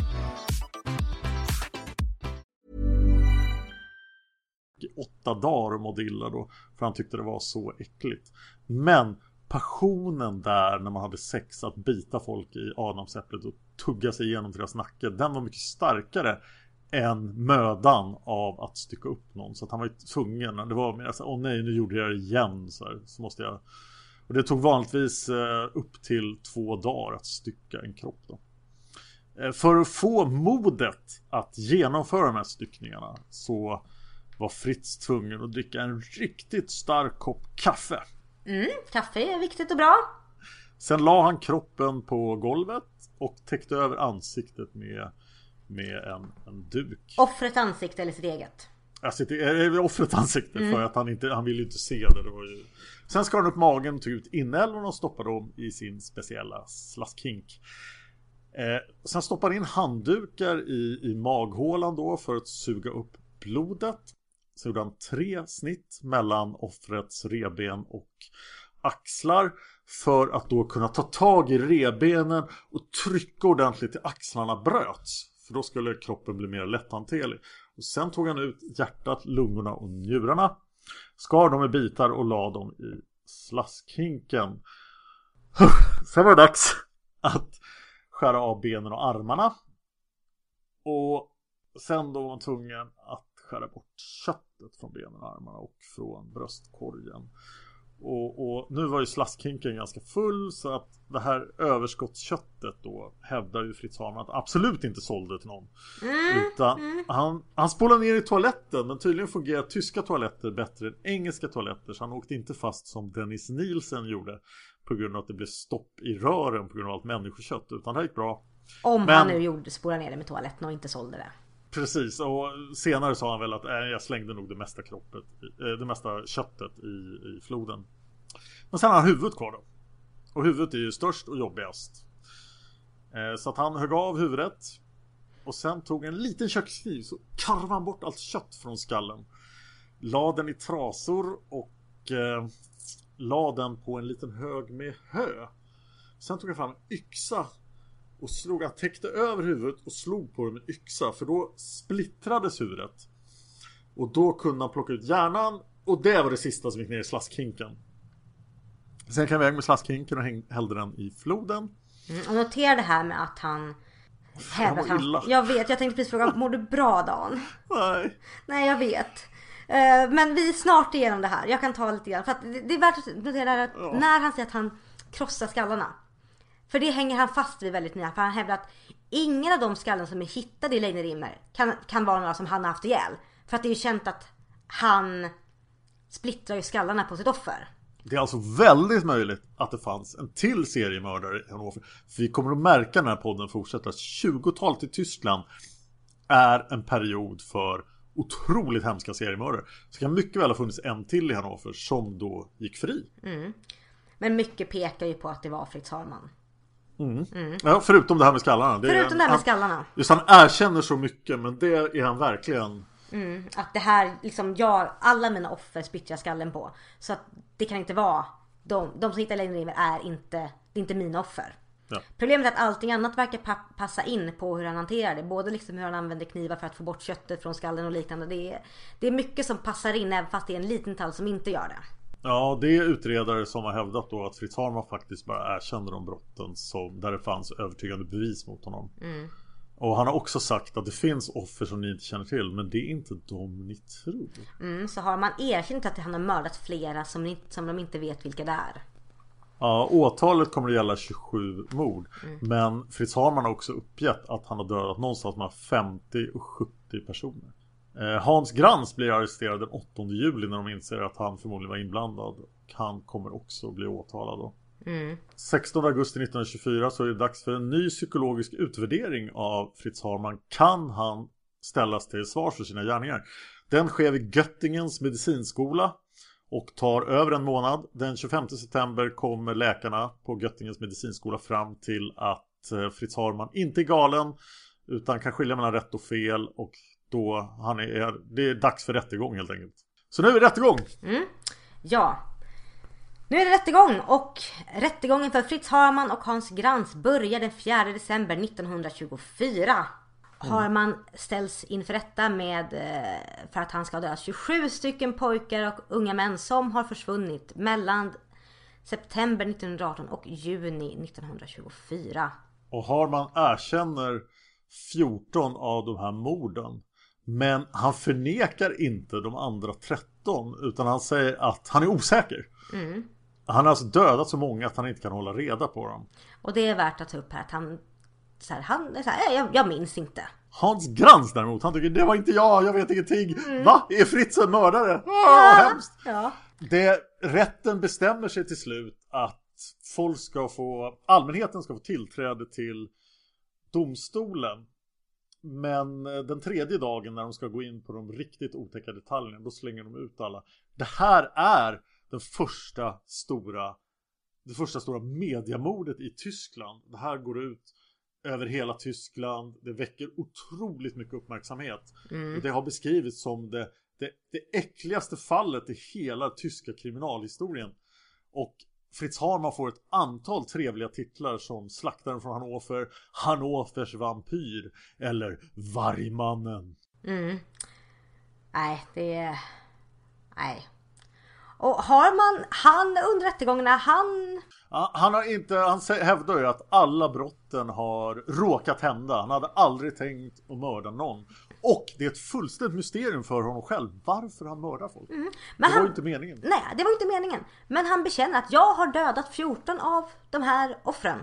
I åtta dagar och mådde illa då. För han tyckte det var så äckligt. Men passionen där när man hade sex att bita folk i adamsäpplet och tugga sig igenom deras nacke. Den var mycket starkare än mödan av att stycka upp någon. Så att han var ju tvungen. Det var mer så åh nej nu gjorde jag det igen. Så, här, så måste jag. Och det tog vanligtvis eh, upp till två dagar att stycka en kropp då. Eh, För att få modet att genomföra de här styckningarna så var Fritz tvungen att dricka en riktigt stark kopp kaffe. Mm, kaffe är viktigt och bra. Sen la han kroppen på golvet och täckte över ansiktet med, med en, en duk. Offrets ansikte eller sitt eget. Alltså det är offrets ansikte för att han inte, han ville inte se det. det var ju... Sen skar han upp magen, tog ut inälvorna och stoppade dem i sin speciella slaskhink. Eh, sen stoppade han in handdukar i, i maghålan då för att suga upp blodet. Så gjorde han tre snitt mellan offrets reben och axlar för att då kunna ta tag i rebenen och trycka ordentligt till axlarna bröts. För då skulle kroppen bli mer lätthanterlig. Och sen tog han ut hjärtat, lungorna och njurarna. Skar dem i bitar och la dem i slaskhinken. Sen var det dags att skära av benen och armarna. Och sen då var man tvungen att skära bort köttet från benen och armarna och från bröstkorgen. Och, och, nu var ju slaskhinken ganska full så att det här överskottsköttet då hävdar ju Fritz Hamann att absolut inte sålde till någon. Utan han, han spolade ner i toaletten men tydligen fungerar tyska toaletter bättre än engelska toaletter så han åkte inte fast som Dennis Nielsen gjorde på grund av att det blev stopp i rören på grund av allt människokött utan det här gick bra. Om Men- han nu gjorde spola ner det med toaletten och inte sålde det. Precis, och senare sa han väl att äh, jag slängde nog det mesta kroppet, eh, det mesta köttet i, i floden. Men sen har han huvudet kvar då. Och huvudet är ju störst och jobbigast. Eh, så att han högg av huvudet. Och sen tog en liten kökskniv så karvade han bort allt kött från skallen. La den i trasor och eh, la den på en liten hög med hö. Sen tog han fram en yxa och slog, han täckte över huvudet och slog på det med yxa för då splittrades huvudet. Och då kunde han plocka ut hjärnan och det var det sista som gick ner i slaskhinken. Sen kan vi iväg med slaskhinken och häng, hällde den i floden. Mm, och notera det här med att han hävdar att illa. Jag vet, jag tänkte precis fråga, mår du bra Dan? Nej. Nej jag vet. Eh, Men vi är snart igenom det här. Jag kan ta lite grann. För att det är värt att notera att när han säger att han krossar skallarna. För det hänger han fast vid väldigt mycket. För han hävdar att ingen av de skallen som är hittade i Leinerimmer kan, kan vara några som han har haft ihjäl. För att det är ju känt att han splittrar ju skallarna på sitt offer. Det är alltså väldigt möjligt att det fanns en till seriemördare i Hannover. För vi kommer att märka när den här podden fortsätter att 20-talet i Tyskland är en period för otroligt hemska seriemördare. Så det kan mycket väl ha funnits en till i Hannover som då gick fri. Men mycket pekar ju på att det var Fritz Harman. Ja, förutom det här med skallarna. Det Förutom det här med han- skallarna. Just han erkänner så mycket men det är han verkligen. Att det här, liksom jag, alla mina offer splittrar skallen på. Så att det kan inte vara, de, de som hittar ner är inte, det är inte mina offer. Ja. Problemet är att allting annat verkar pa- passa in på hur han hanterar det. Både liksom hur han använder knivar för att få bort köttet från skallen och liknande. Det är, det är mycket som passar in även fast det är en liten detalj som inte gör det. Ja, det är utredare som har hävdat då att Fritz Harman faktiskt bara erkände de brotten som, där det fanns övertygande bevis mot honom. Och han har också sagt att det finns offer som ni inte känner till men det är inte de ni tror. Mm, så har man erkänt att han har mördat flera som, ni, som de inte vet vilka det är. Ja, åtalet kommer att gälla 27 mord. Men Fritz Harman har också uppgett att han har dödat någonstans mellan 50 och 70 personer. Eh, Hans Grans blir arresterad den 8 juli när de inser att han förmodligen var inblandad. Han kommer också bli åtalad då. 16 augusti 1924 så är det dags för en ny psykologisk utvärdering av Fritz Harman. Kan han ställas till svars för sina gärningar? Den sker vid Göttingens medicinskola och tar över en månad. Den 25 september kommer läkarna på Göttingens medicinskola fram till att eh, Fritz Harman inte är galen utan kan skilja mellan rätt och fel och då han är, det är dags för rättegång helt enkelt. Så nu är det rättegång! Ja. Nu är det rättegång och rättegången för Fritz Harman och Hans Grans börjar den 4 december 1924. Harman ställs inför rätta med eh, för att han ska ha dödat 27 stycken pojkar och unga män som har försvunnit mellan september 1918 och juni 1924. Och Harman erkänner 14 av de här morden. Men han förnekar inte de andra 13 utan han säger att han är osäker. Han har alltså dödat så många att han inte kan hålla reda på dem. Och det är värt att ta upp här att han, så här, han är så här, "Eh, jag, jag minns inte. Hans Grans däremot, han tycker det var inte jag, jag vet ingenting. Va? Är Fritz en mördare? Åh, hemskt! Ja. Det, rätten bestämmer sig till slut att folk ska få, allmänheten ska få tillträde till domstolen. Men eh, den tredje dagen när de ska gå in på de riktigt otäcka detaljerna, då slänger de ut alla. Det här är den första stora, det första stora mediamordet i Tyskland. Det här går ut över hela Tyskland. Det väcker otroligt mycket uppmärksamhet. Och det har beskrivits som det, det, det äckligaste fallet i hela tyska kriminalhistorien. Och Fritz Harman får ett antal trevliga titlar som Slaktaren från Hannover, Hannovers vampyr eller Vargmannen. Nej, det är... Nej. Och Harman, han under rättegångarna, han... Han har inte, han hävdar ju att alla brotten har råkat hända. Han hade aldrig tänkt att mörda någon. Och det är ett fullständigt mysterium för honom själv varför han mördar folk. Men det var han, ju inte meningen. Nej, det var inte meningen. Men han bekänner att jag har dödat 14 av de här offren.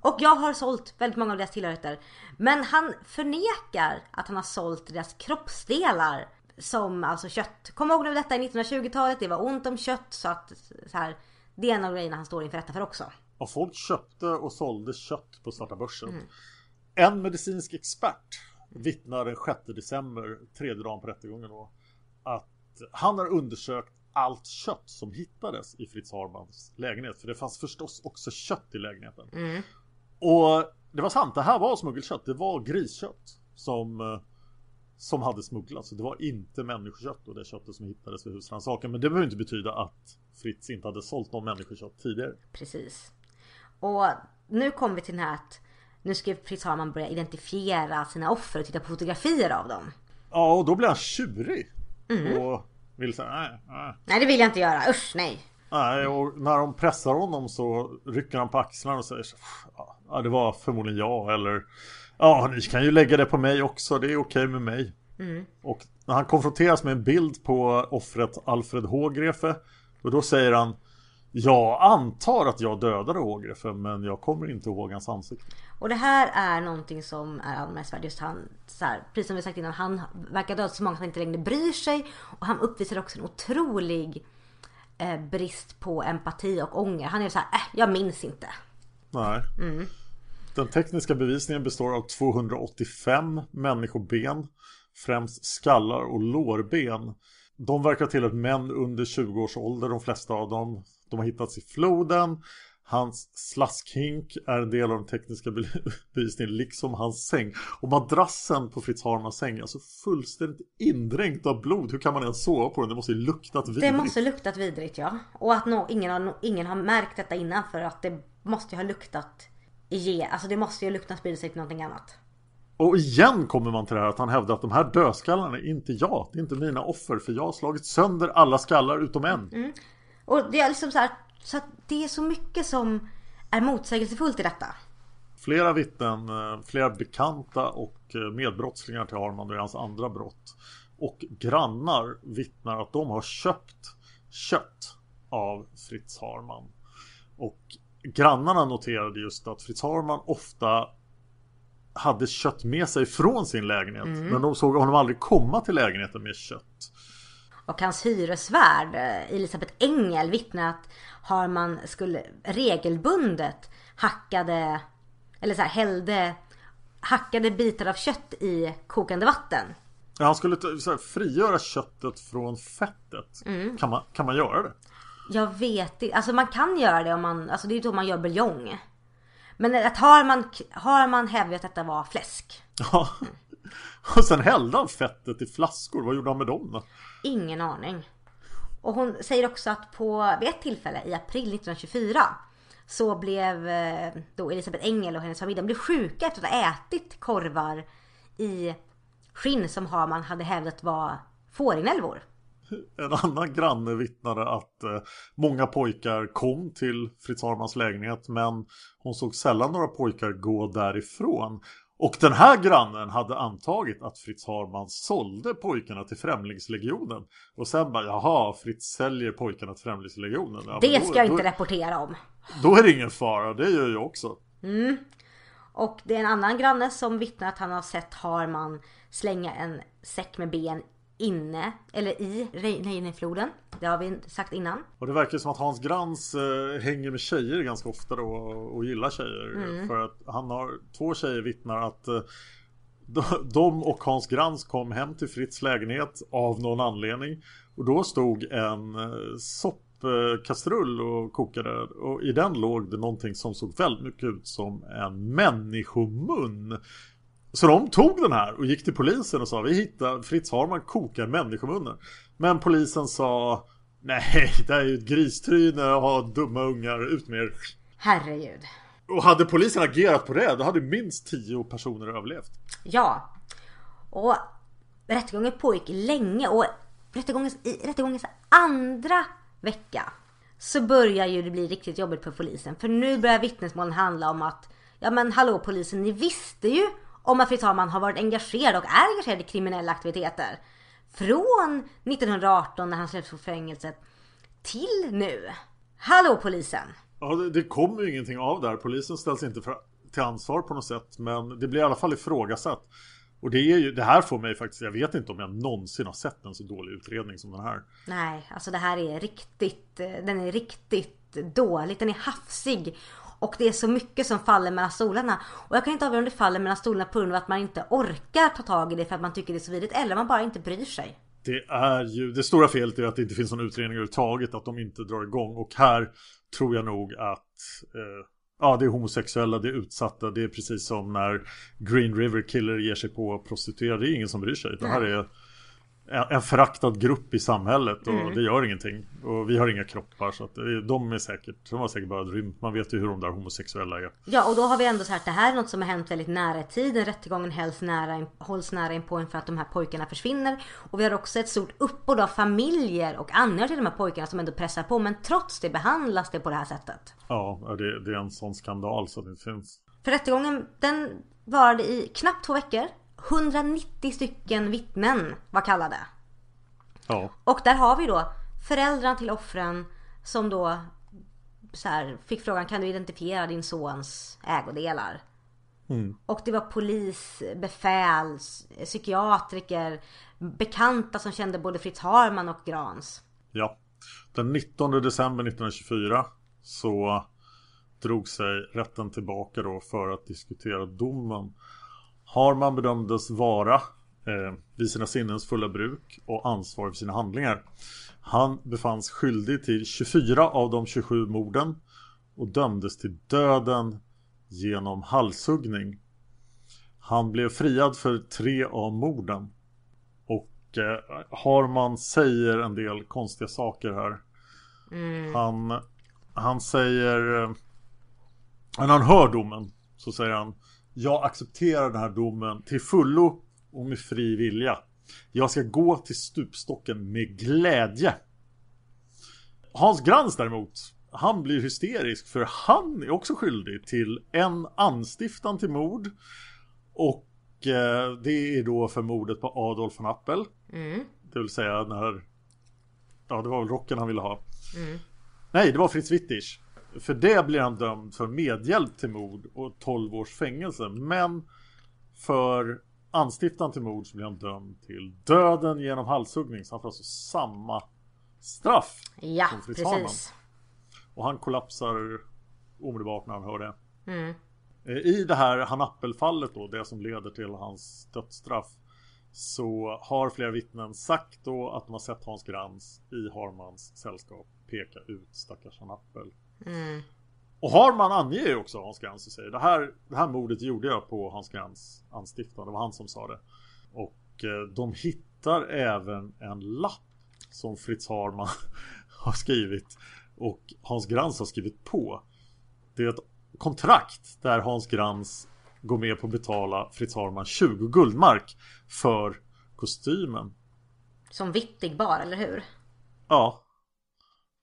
Och jag har sålt väldigt många av deras tillhörigheter. Men han förnekar att han har sålt deras kroppsdelar som alltså kött. Kom ihåg nu detta i 1920-talet, det var ont om kött så att så här, det är en av grejerna han står inför rätta för också. Och folk köpte och sålde kött på svarta börsen. En medicinsk expert vittnar den 6 december, tredje dagen på rättegången då, att han har undersökt allt kött som hittades i Fritz Harmans lägenhet. För det fanns förstås också kött i lägenheten. Och det var sant, det här var smuggelkött. Det var griskött som, som hade smugglats. Det var inte människokött och det köttet som hittades vid husrannsakan. Men det behöver inte betyda att Fritz inte hade sålt någon människokött tidigare. Precis. Och nu kommer vi till den här att nu ska Fritz Harman börja identifiera sina offer och titta på fotografier av dem. Ja, och då blir han tjurig. Och vill säga nej, nej. Nej det vill jag inte göra, usch nej. Nej, och när de pressar honom så rycker han på axlarna och säger så, Ja, det var förmodligen jag eller Ja, ni kan ju lägga det på mig också, det är okej med mig. Och när han konfronteras med en bild på offret Alfred Hågrefe och då säger han Jag antar att jag dödade Hågrefe men jag kommer inte ihåg hans ansikte. Och det här är någonting som är anmärkningsvärt. Just han, så här, precis som vi sagt innan, han verkar död så många att han inte längre bryr sig. Och han uppvisar också en otrolig eh, brist på empati och ånger. Han är så här, äh, jag minns inte. Nej. Den tekniska bevisningen består av 285 människoben, främst skallar och lårben. De verkar till ett män under 20 års ålder, de flesta av dem. De har hittats i floden. Hans slaskhink är en del av den tekniska bevisningen liksom hans säng. Och madrassen på Fritz Harmans säng är alltså fullständigt indränkt av blod. Hur kan man ens sova på den? Det måste ju luktat vidrigt. Det måste luktat vidrigt ja. Och att no, ingen, har, ingen har märkt detta innan för att det måste ju ha luktat ge, alltså det måste ju lukta spridit sig till någonting annat. Och igen kommer man till det här att han hävdar att de här dödskallarna är inte jag. Det är inte mina offer för jag har slagit sönder alla skallar utom en. Mm. Och det är liksom så här, så att det är så mycket som är motsägelsefullt i detta. Flera vittnen, eh, flera bekanta och eh, medbrottslingar till Harman och hans andra brott. Och grannar vittnar att de har köpt kött av Fritz Harman. Och grannarna noterade just att Fritz Harman ofta hade kött med sig från sin lägenhet. Mm. Men de såg honom aldrig komma till lägenheten med kött. Och hans hyresvärd eh, Elisabeth Engel vittnar att Harman skulle regelbundet hackade eller så här, hällde hackade bitar av kött i kokande vatten. Ja, han skulle här, frigöra köttet från fettet. Mm. Kan, man, kan man göra det? Jag vet inte. Alltså man kan göra det om man, alltså det är ju då man gör buljong. Men att har man, har man hävdat att detta var fläsk. Ja. Och sen hällde han fettet i flaskor. Vad gjorde han med dem då? Ingen aning. Och hon säger också att på vid ett tillfälle i april 1924 så blev eh, då Elisabeth Engel och hennes familj de blev sjuka efter att ha ätit korvar i skinn som Harman hade hävdat var fårinälvor. En annan granne vittnade att eh, många pojkar kom till Fritz Harmans lägenhet men hon såg sällan några pojkar gå därifrån. Och den här grannen hade antagit att Fritz Harman sålde pojkarna till Främlingslegionen. Och sen bara, jaha, Fritz säljer pojkarna till Främlingslegionen. Ja, det ska jag inte då, rapportera om. Då är det ingen fara, det gör jag också. Mm. Och det är en annan granne som vittnar att han har sett Harman slänga en säck med ben inne, eller i Reinefloden. Det har vi sagt innan. Och det verkar som att Hans Grans eh, hänger med tjejer ganska ofta då och, och gillar tjejer. Mm. För att han har två tjejer vittnar att eh, de och Hans Grans kom hem till Fritz lägenhet av någon anledning. Och då stod en eh, soppkastrull och kokade. Och i den låg det någonting som såg väldigt mycket ut som en människomun. Så de tog den här och gick till polisen och sa vi hittade Fritz Harman kokar människomunnar. Men polisen sa nej det är ju ett gristryne och ha dumma ungar ut med er. Herregud. Och hade polisen agerat på det då hade minst tio personer överlevt. Ja. Och rättegången pågick länge och rättegångens, i rättegångens andra vecka så börjar ju det bli riktigt jobbigt för polisen. För nu börjar vittnesmålen handla om att ja men hallå polisen ni visste ju om att Fritz Harman har varit engagerad och är engagerad i kriminella aktiviteter. Från 1918 när han släpptes från fängelset till nu. Hallå polisen! Ja, det, det kommer ju ingenting av det här. Polisen ställs inte för, till ansvar på något sätt. Men det blir i alla fall ifrågasatt. Och det, är ju, det här får mig faktiskt, jag vet inte om jag någonsin har sett en så dålig utredning som den här. Nej, alltså det här är riktigt, den är riktigt dålig. Den är hafsig. Och det är så mycket som faller mellan stolarna. Och jag kan inte avgöra om det faller mellan stolarna på grund av att man inte orkar ta tag i det för att man tycker det är så vidrigt. Eller man bara inte bryr sig. Det är ju, det stora felet är att det inte finns någon utredning överhuvudtaget. Att de inte drar igång. Och här tror jag nog att eh, Ja, det är homosexuella, det är utsatta. Det är precis som när Green River Killer ger sig på prostituerade. Det är ingen som bryr sig. Det här är en föraktad grupp i samhället och mm. det gör ingenting. Och vi har inga kroppar så att de är säkert, de har säkert bara rymt. Man vet ju hur de där homosexuella är. Ja och då har vi ändå så här att det här är något som har hänt väldigt nära i tiden. Rättegången hålls nära, hålls nära in på en för att de här pojkarna försvinner. Och vi har också ett stort uppbåd av familjer och anhöriga till de här pojkarna som ändå pressar på. Men trots det behandlas det på det här sättet. Ja, det, det är en sån skandal så det finns. För rättegången den varade i knappt två veckor. 190 stycken vittnen var kallade. Ja. Och där har vi då föräldrarna till offren som då så här, fick frågan kan du identifiera din sons ägodelar? Mm. Och det var polis, befäl, psykiatriker, bekanta som kände både Fritz Harman och Grans. Ja. Den 19 december 1924 så drog sig rätten tillbaka då för att diskutera domen. Harman bedömdes vara eh, vid sina sinnens fulla bruk och ansvarig för sina handlingar. Han befanns skyldig till 24 av de 27 morden och dömdes till döden genom halshuggning. Han blev friad för tre av morden. Och eh, Harman säger en del konstiga saker här. Han, han säger... eh, När han hör domen så säger han Jag accepterar den här domen till fullo och med fri vilja. Jag ska gå till stupstocken med glädje. Hans Grans däremot Han blir hysterisk för han är också skyldig till en anstiftan till mord. Och eh, det är då för mordet på Adolf von Appel. Det vill säga när Ja det var väl rocken han ville ha. Nej det var Fritz Wittich För det blir han dömd för medhjälp till mord och 12 års fängelse Men för anstiftan till mord så blir han dömd till döden genom halshuggning Så han får alltså samma straff Ja, som Fritz precis. Och han kollapsar omedelbart när han hör det. Eh, I det här Hanappel-fallet då, det som leder till hans dödsstraff. Så har flera vittnen sagt då att de har sett Hans Grans i Harmans sällskap peka ut stackars Hanappel. Och Harman anger ju också Hans Grans och säger det här, det här mordet gjorde jag på Hans Grans anstiftan. Det var han som sa det. Och eh, de hittar även en lapp som Fritz Harman har skrivit och Hans Grans har skrivit på. Det är ett kontrakt där Hans Grans går med på att betala Fritz Harman 20 guldmark för kostymen. Som Wittig bar, eller hur? Ja,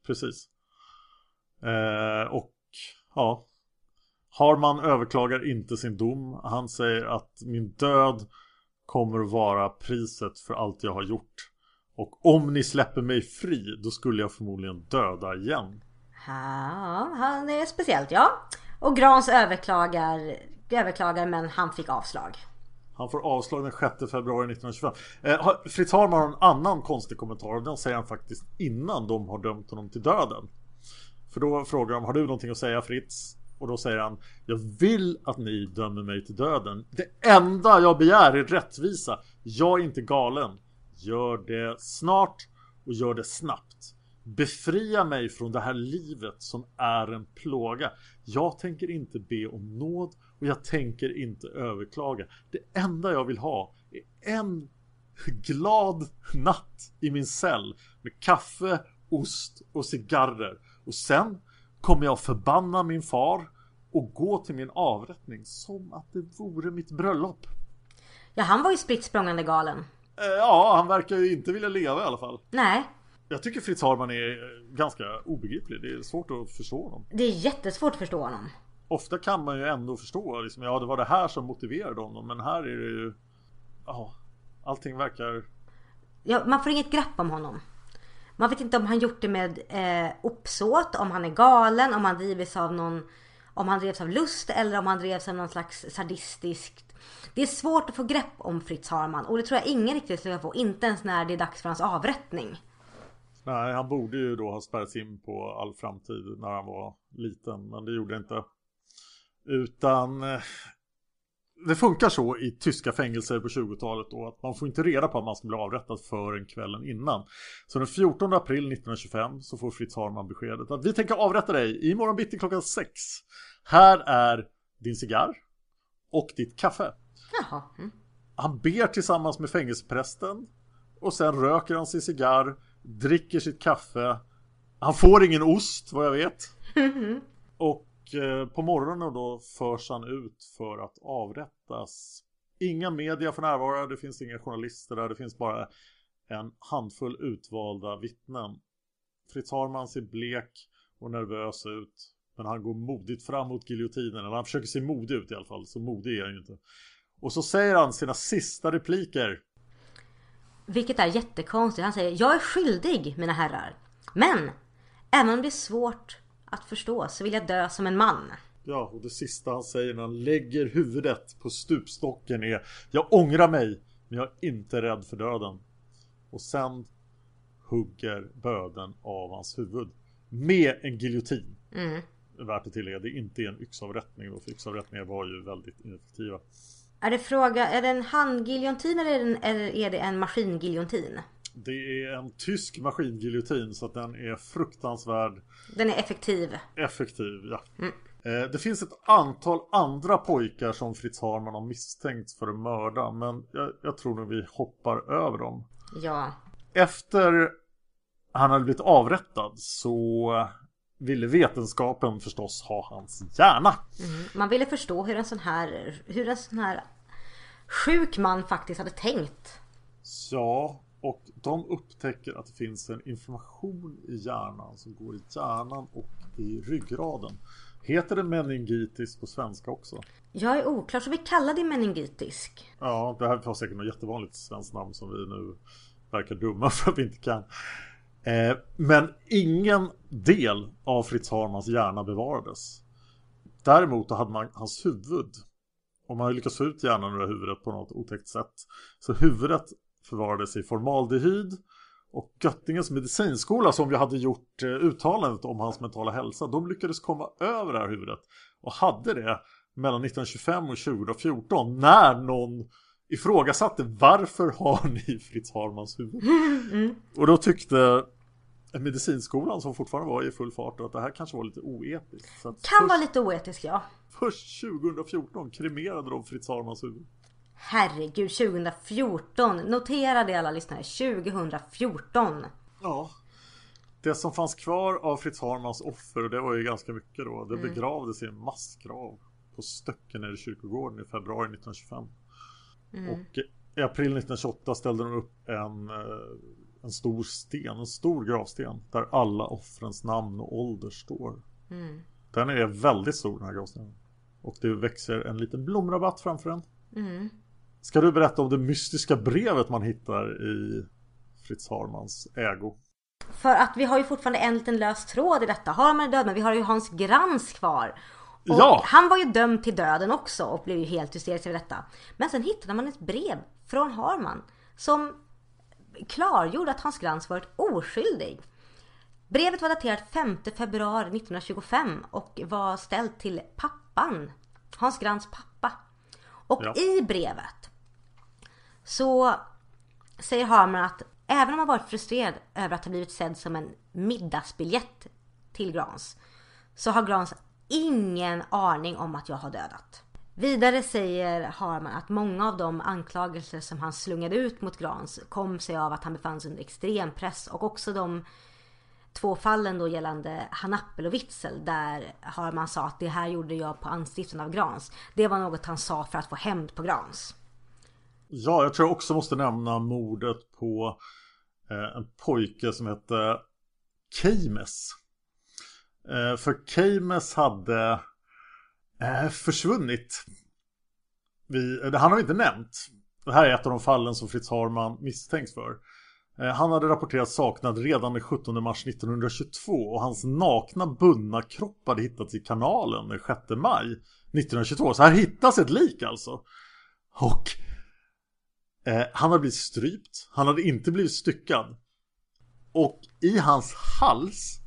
precis. Eh, och ja, Harman överklagar inte sin dom. Han säger att min död kommer att vara priset för allt jag har gjort. Och om ni släpper mig fri, då skulle jag förmodligen döda igen. Ja, han är speciellt ja. Och Grans överklagar, överklagar men han fick avslag. Han får avslag den 6 februari 1925. Eh, Fritz Harman har en annan konstig kommentar. Den säger han faktiskt innan de har dömt honom till döden. För då frågar de, har du någonting att säga Fritz? Och då säger han, jag vill att ni dömer mig till döden. Det enda jag begär är rättvisa. Jag är inte galen. Gör det snart och gör det snabbt. Befria mig från det här livet som är en plåga. Jag tänker inte be om nåd och jag tänker inte överklaga. Det enda jag vill ha är en glad natt i min cell med kaffe, ost och cigarrer. Och sen kommer jag förbanna min far och gå till min avrättning som att det vore mitt bröllop. Ja, han var ju spritt språngande galen. Eh, Ja, han verkar ju inte vilja leva i alla fall. Nej, Jag tycker Fritz Harman är eh, ganska obegriplig. Det är svårt att förstå honom. det är jättesvårt att förstå honom. Ofta kan man ju ändå förstå liksom, ja det var det här som motiverade honom. Men här är det ju, ja, allting verkar, Ja, man får inget grepp om honom. Man vet inte om han gjort det med eh, uppsåt, om han är galen, om han drivs av någon om han drevs av lust eller om han drevs av någon slags sadistiskt. Det är svårt att få grepp om Fritz Harman och det tror jag ingen riktigt skulle få. Inte ens när det är dags för hans avrättning. nej han borde ju då ha spärrats in på all framtid när han var liten. Men det gjorde inte. Utan eh, det funkar så i tyska fängelser på 20-talet då att man får inte reda på att man ska bli avrättad förrän kvällen innan. Så den 14 april 1925 så får Fritz Harman beskedet att vi tänker avrätta dig imorgon bitti klockan 6. Här är din cigarr och ditt kaffe. Jaha. Mm. Han ber tillsammans med fängelseprästen och sen röker han sin cigarr, dricker sitt kaffe. Han får ingen ost vad jag vet. Och eh, Eh, på morgonen då förs han ut för att avrättas. Inga media för närvarande, det finns inga journalister där, det finns bara en handfull utvalda vittnen. Fritz Harman ser blek och nervös ut. Men han går modigt fram mot giljotinen, eller han försöker se modig ut i alla fall, så modig är han ju inte. Och så säger han sina sista repliker. Vilket är jättekonstigt. Han säger Jag är skyldig mina herrar. Men även om det är svårt att förstå så vill jag dö som en man. Ja, och det sista han säger när han lägger huvudet på stupstocken är Jag ångrar mig, men jag är inte rädd för döden. Och sen hugger böden av hans huvud. Med en giljotin. Mm. Värt att tillägga, det är inte en yxavrättning då, för yxavrättningar var ju väldigt ineffektiva. Är det fråga, är det en handgiljontin eller är det en, eller är det en maskingiljontin? Det är en tysk maskingiljotin så att den är fruktansvärd Den är effektiv. effektiv. Ja. Eh, Det finns ett antal andra pojkar som Fritz Harman har misstänkt för att mörda men jag, jag tror nog vi hoppar över dem. Ja. Efter han hade blivit avrättad så ville vetenskapen förstås ha hans hjärna. Man ville förstå hur en sån här, hur en sån här sjuk man faktiskt hade tänkt. Ja, och de upptäcker att det finns en information i hjärnan som går i hjärnan och i ryggraden. Heter det meningitis på svenska också? Jag är oklar så vi kallar det meningitisk. Ja, det här var säkert något jättevanligt svenskt namn som vi nu verkar dumma för att vi inte kan. Eh, men ingen del av Fritz Harmans hjärna bevarades. Däremot hade man hans huvud. Och man har lyckats få ut hjärnan ur huvudet på något otäckt sätt. Så huvudet förvarades i formaldehyd. Och Göttingens medicinskola som vi hade gjort eh, uttalandet om hans mentala hälsa. De lyckades komma över det här huvudet. Och hade det mellan 1925 och 2014. När någon ifrågasatte varför har ni Fritz Harmans huvud? Och då tyckte medicinskolan som fortfarande var i full fart att det här kanske var lite oetiskt. Kan först, vara lite oetisk ja. först 2014 kremerade de Fritz Harmans huvud. Herregud 2014. Notera det alla lyssnare. 2014. Ja. Det som fanns kvar av Fritz Harmans offer, och det var ju ganska mycket då, det begravdes i en massgrav på Stöckenära kyrkogården i februari 1925. Och i april 1928 ställde de upp en, eh, en stor sten, en stor gravsten där alla offrens namn och ålder står. Den är väldigt stor den här gravstenen. Och det växer en liten blomrabatt framför den. Ska du berätta om det mystiska brevet man hittar i Fritz Harmans ägo? För att vi har ju fortfarande en liten lös tråd i detta. Harman är död men vi har ju Hans Grans kvar. Och Ja. Han var ju dömd till döden också och blev ju helt hysterisk över detta. Men sen hittade man ett brev från Harman som klargjorde att Hans Grans varit oskyldig. Brevet var daterat 5 februari 1925 och var ställt till pappan, Hans Grans pappa. Och Ja. i brevet så säger Harman att även om han varit frustrerad över att ha blivit sedd som en middagsbiljett till Grans så har Grans ingen aning om att jag har dödat. Vidare säger Harman att många av de anklagelser som han slungade ut mot Grans kom sig av att han befann sig under extrem press och också de två fallen då gällande Hanappel och Witzel där Harman sa att det här gjorde jag på anstiftan av Grans. Det var något han sa för att få hämnd på Grans. Ja, jag tror jag också måste nämna mordet på eh, en pojke som hette Keymes. Eh, för Keymes hade eh, försvunnit. Vi, han har vi inte nämnt. Det här är ett av de fallen som Fritz Harman misstänks för. Eh, han hade rapporterats saknad redan den 17 mars 1922 och hans nakna bundna kropp hade hittats i kanalen den 6 maj 1922. Så här hittas ett lik alltså. Och Eh, han hade blivit strypt. Han hade inte blivit styckad. Och i hans hals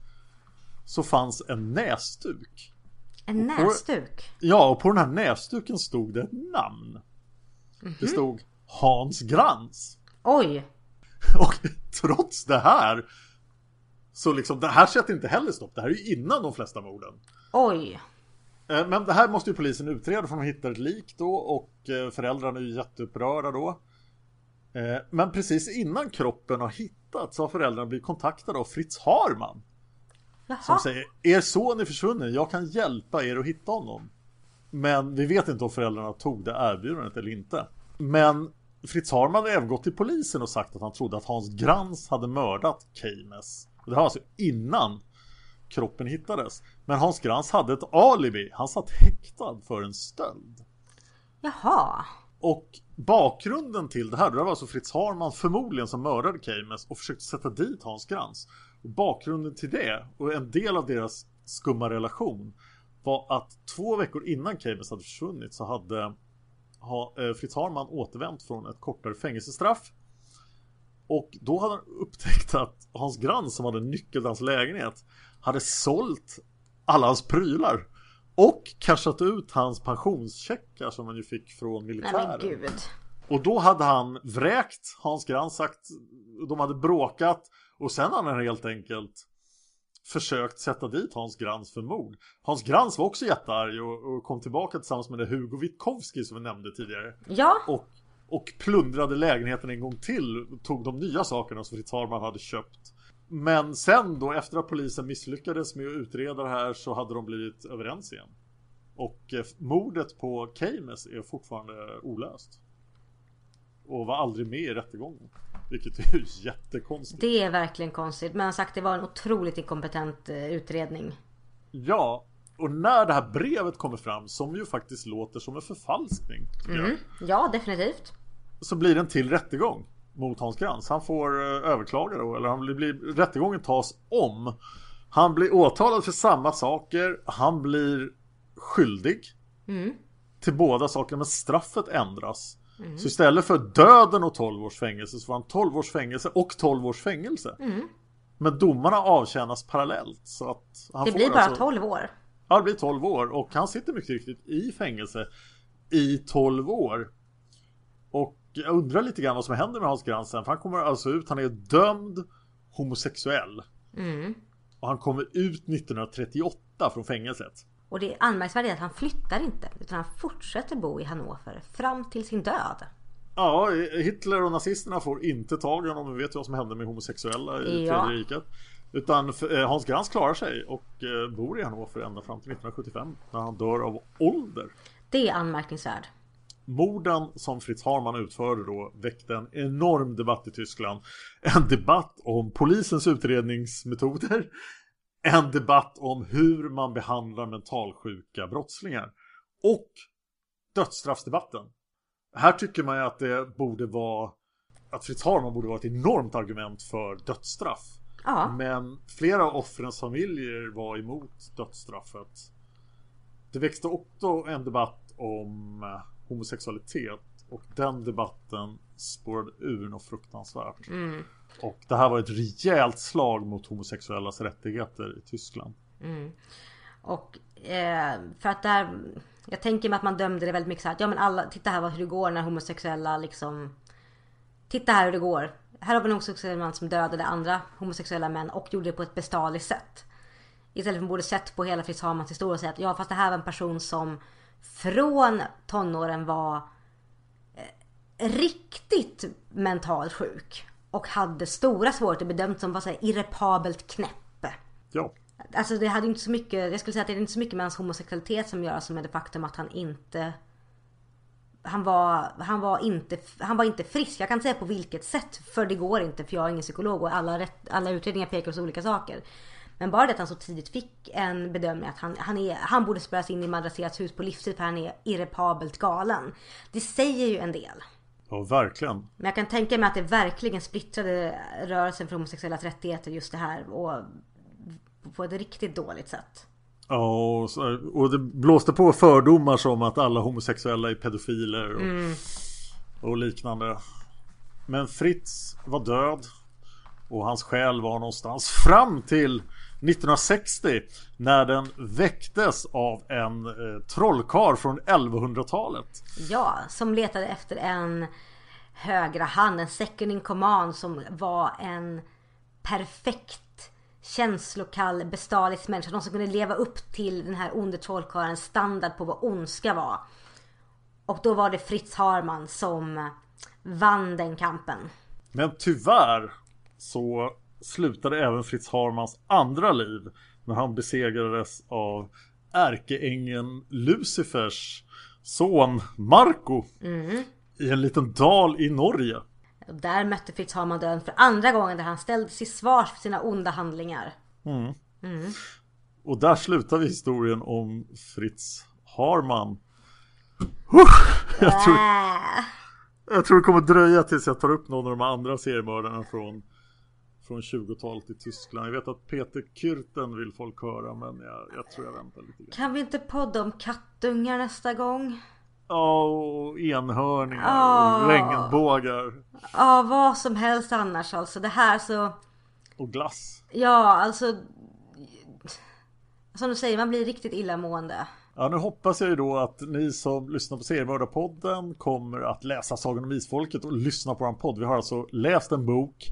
så fanns en näsduk. En näsduk. Ja, och på den här näsduken stod det ett namn. Det stod Hans Grans. Oj! Och trots det här så liksom, det här sätter inte heller stopp. Det här är ju innan de flesta morden. Oj! Eh, Men det här måste ju polisen utreda för de hittar ett lik då och eh, föräldrarna är ju jätteupprörda då. Eh, Men precis innan kroppen har hittats så har föräldrarna blivit kontaktade av Fritz Harman. Som Jaha. säger Er son är försvunnen, jag kan hjälpa er att hitta honom. Men vi vet inte om föräldrarna tog det erbjudandet eller inte. Men Fritz Harman hade även gått till polisen och sagt att han trodde att Hans Grans hade mördat Keynes. Det var alltså innan kroppen hittades. Men Hans Grans hade ett alibi. Han satt häktad för en stöld. Jaha. Och bakgrunden till det här, det var alltså Fritz Harman förmodligen som mördade Keymes och försökte sätta dit Hans Krantz. Och bakgrunden till det, och en del av deras skumma relation, var att två veckor innan Keymes hade försvunnit så hade ha, eh, Fritz Harman återvänt från ett kortare fängelsestraff. Och då hade han upptäckt att Hans Grans som hade nyckel till hans lägenhet hade sålt alla hans prylar. Och cashat ut hans pensionscheckar som han ju fick från Nej militären. men gud. Och då hade han vräkt Hans Grans sagt de hade bråkat och sen hade han helt enkelt försökt sätta dit Hans Grans för mord. Hans Grans var också jättearg och, och kom tillbaka tillsammans med det Hugo Witkowski som vi nämnde tidigare. Ja. Och, och plundrade lägenheten en gång till tog de nya sakerna som Fritz Harman hade köpt. Men sen då efter att polisen misslyckades med att utreda det här så hade de blivit överens igen. Och eh, mordet på Keynes är fortfarande olöst. Och var aldrig med i rättegången. Vilket är ju jättekonstigt. Det är verkligen konstigt. Men han sagt det var en otroligt inkompetent eh, utredning. Ja, och när det här brevet kommer fram som ju faktiskt låter som en förfalskning. jag, Ja, definitivt. Så blir det en till rättegång mot Hans Krantz. Han får eh, överklaga då, eller han blir, rättegången tas om. Han blir åtalad för samma saker. Han blir skyldig till båda sakerna, men straffet ändras. Så istället för döden och 12 års fängelse så får han 12 års fängelse och 12 års fängelse. Men domarna avtjänas parallellt. Så att han Det får blir bara alltså- 12 år. Ja, det blir 12 år och han sitter mycket riktigt i fängelse i 12 år. Jag undrar lite grann vad som händer med Hans Grantz sen, för han kommer alltså ut, han är dömd homosexuell. Och han kommer ut 1938 från fängelset. Och det anmärkningsvärda är att han flyttar inte. Utan han fortsätter bo i Hannover fram till sin död. Ja, Hitler och nazisterna får inte tag i honom. Vi vet ju vad som hände med homosexuella i Ja. Tredje riket. Utan eh, Hans Grantz klarar sig och eh, bor i Hannover ända fram till 1975 när han dör av ålder. Det är anmärkningsvärt. Morden som Fritz Harman utförde då väckte en enorm debatt i Tyskland. En debatt om polisens utredningsmetoder. En debatt om hur man behandlar mentalsjuka brottslingar. Och dödsstraffsdebatten. Här tycker man ju att det borde vara att Fritz Harman borde vara ett enormt argument för dödsstraff. Ja. Men flera av offrens familjer var emot dödsstraffet. Det växte också en debatt om eh, homosexualitet och den debatten spårade ur något fruktansvärt. Och det här var ett rejält slag mot homosexuellas rättigheter i Tyskland. Och eh, för att där Jag tänker mig att man dömde det väldigt mycket så här, att, Ja men alla, titta här hur det går när homosexuella liksom Titta här hur det går. Här har vi en homosexuell man som dödade andra homosexuella män och gjorde det på ett bestialiskt sätt. Istället för att man borde sett på hela Fritz Hamans historia och säga att ja fast det här var en person som från tonåren var eh, riktigt mentalt sjuk. Och hade stora svårigheter bedömt som var så irreparabelt knäpp. Ja, Alltså det hade inte så mycket, jag skulle säga att det är inte så mycket med hans homosexualitet som gör som med det faktum att han inte han var, han, var inte, han var inte frisk. Jag kan inte säga på vilket sätt. För det går inte för jag är ingen psykolog och alla, rätt, alla utredningar pekar på olika saker. Men bara det att han så tidigt fick en bedömning att han, han, är, han borde spärras in i madrasserats hus på livstid för han är irreparabelt galen. Det säger ju en del. ja verkligen. Men jag kan tänka mig att det verkligen splittrade rörelsen för homosexuellas rättigheter just det här. Och på ett riktigt dåligt sätt. Ja, och, så, och det blåste på fördomar som att alla homosexuella är pedofiler och, och liknande. Men Fritz var död och hans själ var någonstans fram till 1960 när den väcktes av en eh, trollkarl från 1100-talet. Ja, som letade efter en högra hand, en second in command som var en perfekt känslokall bestalisk människa. Någon som kunde leva upp till den här onde trollkarlens standard på vad ondska var. Och då var det Fritz Harman som vann den kampen. Men tyvärr så slutade även Fritz Harmans andra liv när han besegrades av ärkeängeln Lucifers son Marco i en liten dal i Norge. Där mötte Fritz Harman döden för andra gången där han ställdes till svars för sina onda handlingar. Och där slutar vi historien om Fritz Harman. Jag tror, Äh. jag tror det kommer dröja tills jag tar upp någon av de andra seriemördarna från från 20-talet i Tyskland. Jag vet att Peter Kürten vill folk höra men jag, jag tror jag väntar lite grann. Kan vi inte podda om kattungar nästa gång? Ja, och enhörningar Ah. och regnbågar Ja, vad som helst annars alltså. Det här så... och glass. Ja, alltså... Som du säger, man blir riktigt illamående. Ja, nu hoppas jag ju då att ni som lyssnar på Seriemördarpodden kommer att läsa Sagan om Isfolket och lyssna på vår podd. Vi har alltså läst en bok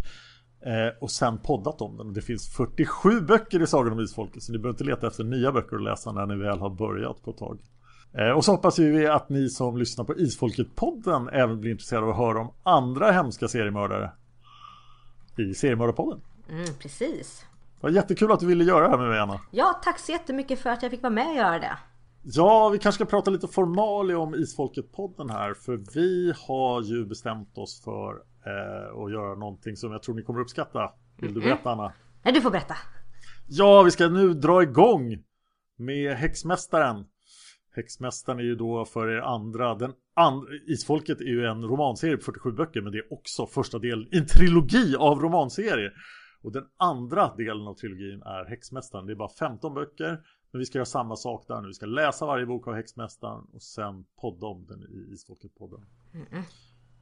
eh, och sen poddat om den. Det finns 47 böcker i Sagan om Isfolket så ni behöver inte leta efter nya böcker att läsa när ni väl har börjat på ett tag. Eh, och så hoppas vi att ni som lyssnar på Isfolket-podden även blir intresserade av att höra om andra hemska seriemördare i Seriemördarpodden. Mm, precis. Det var jättekul att du ville göra det här med mig Anna. Ja, tack så jättemycket för att jag fick vara med och göra det. Ja, vi kanske ska prata lite formalia om Isfolket-podden här. För vi har ju bestämt oss för eh, att göra någonting som jag tror ni kommer uppskatta. Vill du berätta Anna? Nej, du får berätta. Ja, vi ska nu dra igång med Häxmästaren. Häxmästaren är ju då för er andra. Den and Isfolket är ju en romanserie på 47 böcker, men det är också första delen i en trilogi av romanserier. Och den andra delen av trilogin är Häxmästaren. Det är bara 15 böcker. Men vi ska göra samma sak där nu. Vi ska läsa varje bok av Häxmästaren och sen podda om den i Isfolket-podden.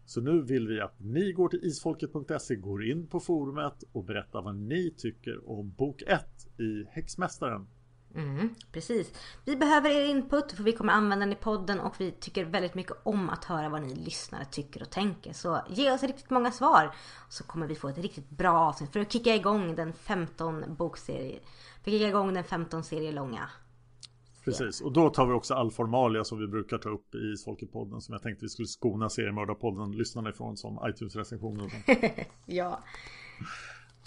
Så nu vill vi att ni går till isfolket.se, går in på forumet och berättar vad ni tycker om bok 1 i Häxmästaren. Mm, precis. Vi behöver er input för vi kommer använda den i podden och vi tycker väldigt mycket om att höra vad ni lyssnare tycker och tänker. Så ge oss riktigt många svar så kommer vi få ett riktigt bra avsnitt för att kicka igång den 15 bokserie. För att kicka igång den 15 serier långa. Precis, och då tar vi också all formalia som vi brukar ta upp i Isfolket-podden som jag tänkte vi skulle skona seriemördarpodden lyssnarna ifrån som iTunes-recensioner. Ja.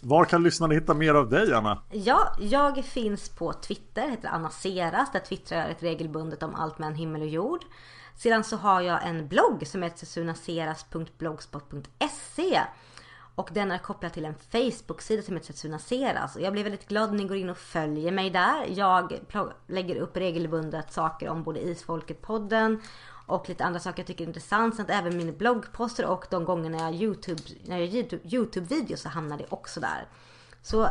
Var kan lyssnarna hitta mer av dig Anna? Ja, jag finns på Twitter, heter Anna Seras. Där twittrar jag rätt regelbundet om allt mellan himmel och jord. Sedan så har jag en blogg som heter sunaseras.blogspot.se och den är kopplad till en Facebook-sida som heter Sunaseras. Alltså. Och jag blir väldigt glad när ni går in och följer mig där. Jag lägger upp regelbundet saker om både Isfolket-podden och lite andra saker jag tycker är intressant. Samt även mina bloggposter och de gånger när jag, YouTube, när jag gör YouTube- YouTube-videos så hamnar det också där. Så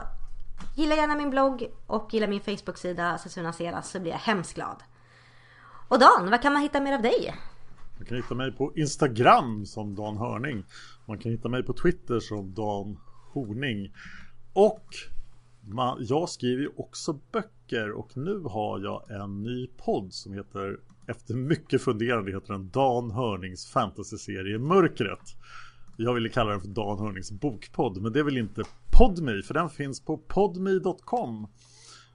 gilla gärna min blogg och gilla min Facebook-sida Sunaseras så blir jag hemskt glad. Och Dan, vad kan man hitta mer av dig? Man kan hitta mig på Instagram som Dan Hörning. Man kan hitta mig på Twitter som Dan Horning. Och man, jag skriver ju också böcker och nu har jag en ny podd som heter efter mycket funderande heter den Dan Hörnings fantasyserie Mörkret. Jag ville kalla den för Dan Hörnings bokpodd men det vill inte Podme för den finns på podme.com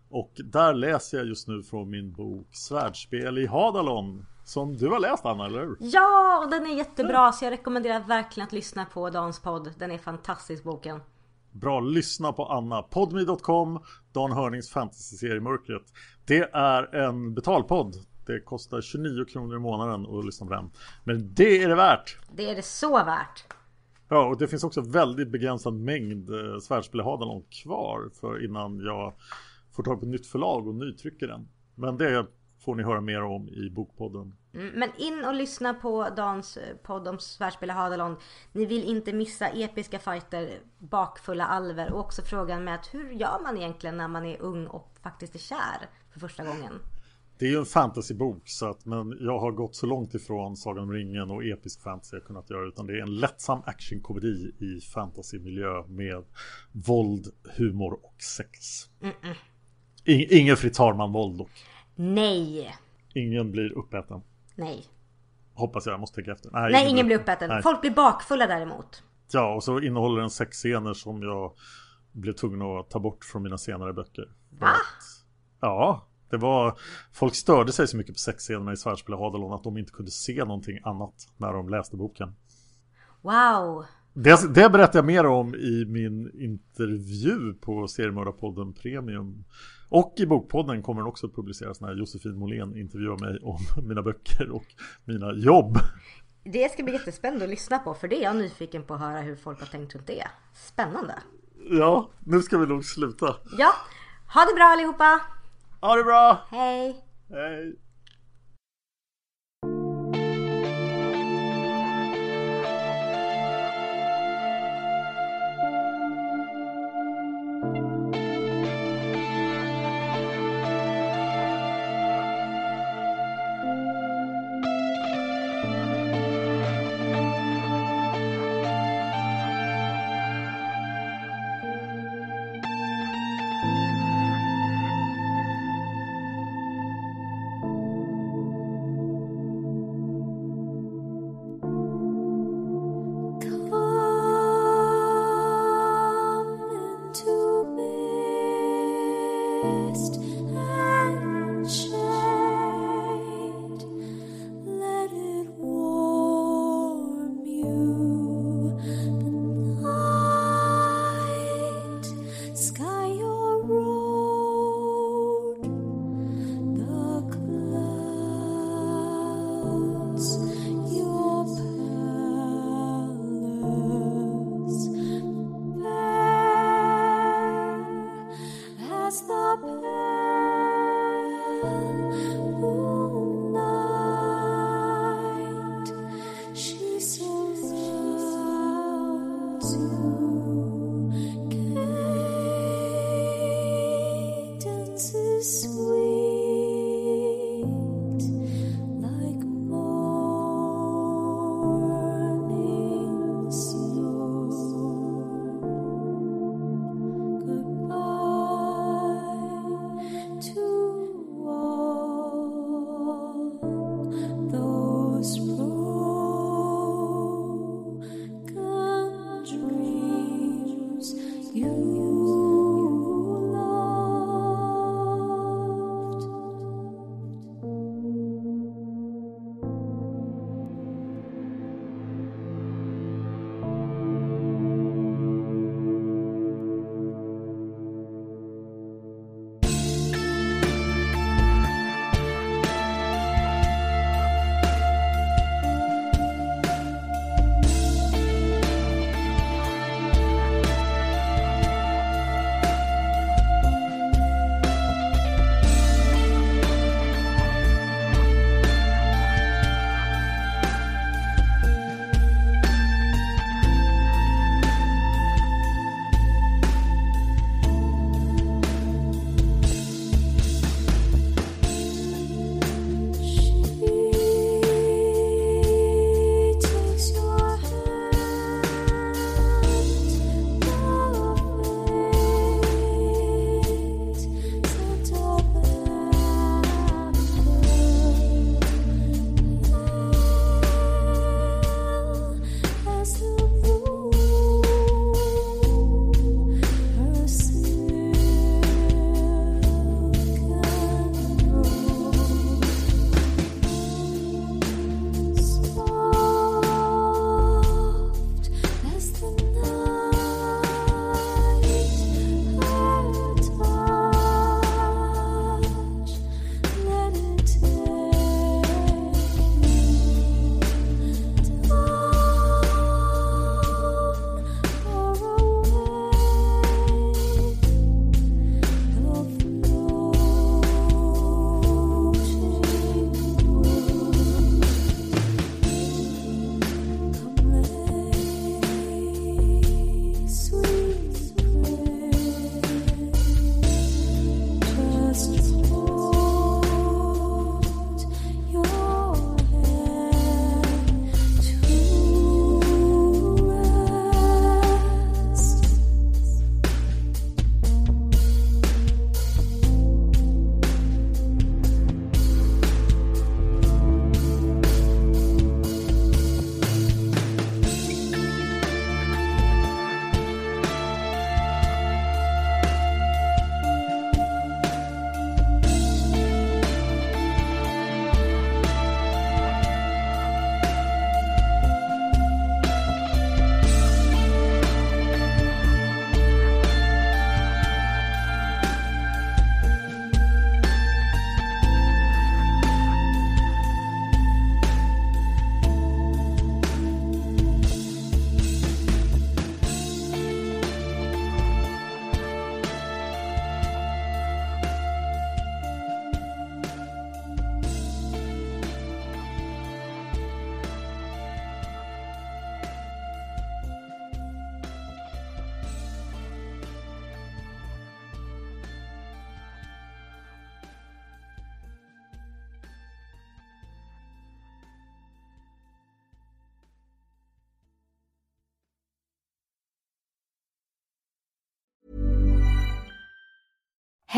och där läser jag just nu från min bok Svärdspel i Hadalon som du har läst Anna, eller hur? Ja, och den är jättebra så jag rekommenderar verkligen att lyssna på Dans podd. Den är fantastisk boken. Bra, lyssna på Anna. Podme.com, Dan Hörnings fantasyserie Mörkret. Det är en betalpodd. Det kostar 29 kronor i månaden att lyssna på den. Men det är det värt! Det är det så värt. Ja, och det finns också väldigt begränsad mängd eh, kvar för innan jag får tag på nytt förlag och nytrycker den. Men det får ni höra mer om i Bokpodden. Mm, Men in och lyssna på Dans eh, podd om Svärdspel i Hadalon. Ni vill inte missa episka fighter, bakfulla alver och också frågan med att hur gör man egentligen när man är ung och faktiskt är kär för första gången? Det är ju en fantasybok så att, men jag har gått så långt ifrån Sagan om ringen och episk fantasy jag kunnat göra utan det är en lättsam actionkomedi i fantasymiljö med våld, humor och sex. In, ingen Fritz Harman-våld dock. Nej! Ingen blir uppäten. Nej. Hoppas jag, jag måste tänka efter. Nej, ingen blir uppäten. Nej. Folk blir bakfulla däremot. Ja, och så innehåller den sexscener som jag blev tvungen att ta bort från mina senare böcker. Va? att- Ja, det var... Folk störde sig så mycket på sexscenerna i Svärdspel Hadalon att de inte kunde se någonting annat när de läste boken. Wow! Det, det berättar jag mer om i min intervju på Seriemördarpodden Premium. Och i Bokpodden kommer den också att publiceras när Josefin Måhlén intervjuar mig om mina böcker och mina jobb. Det ska bli jättespännande att lyssna på för det är jag nyfiken på att höra hur folk har tänkt runt det. Spännande! Ja, nu ska vi nog sluta. Ja, ha det bra allihopa! Ha det bra! Hej! Hej!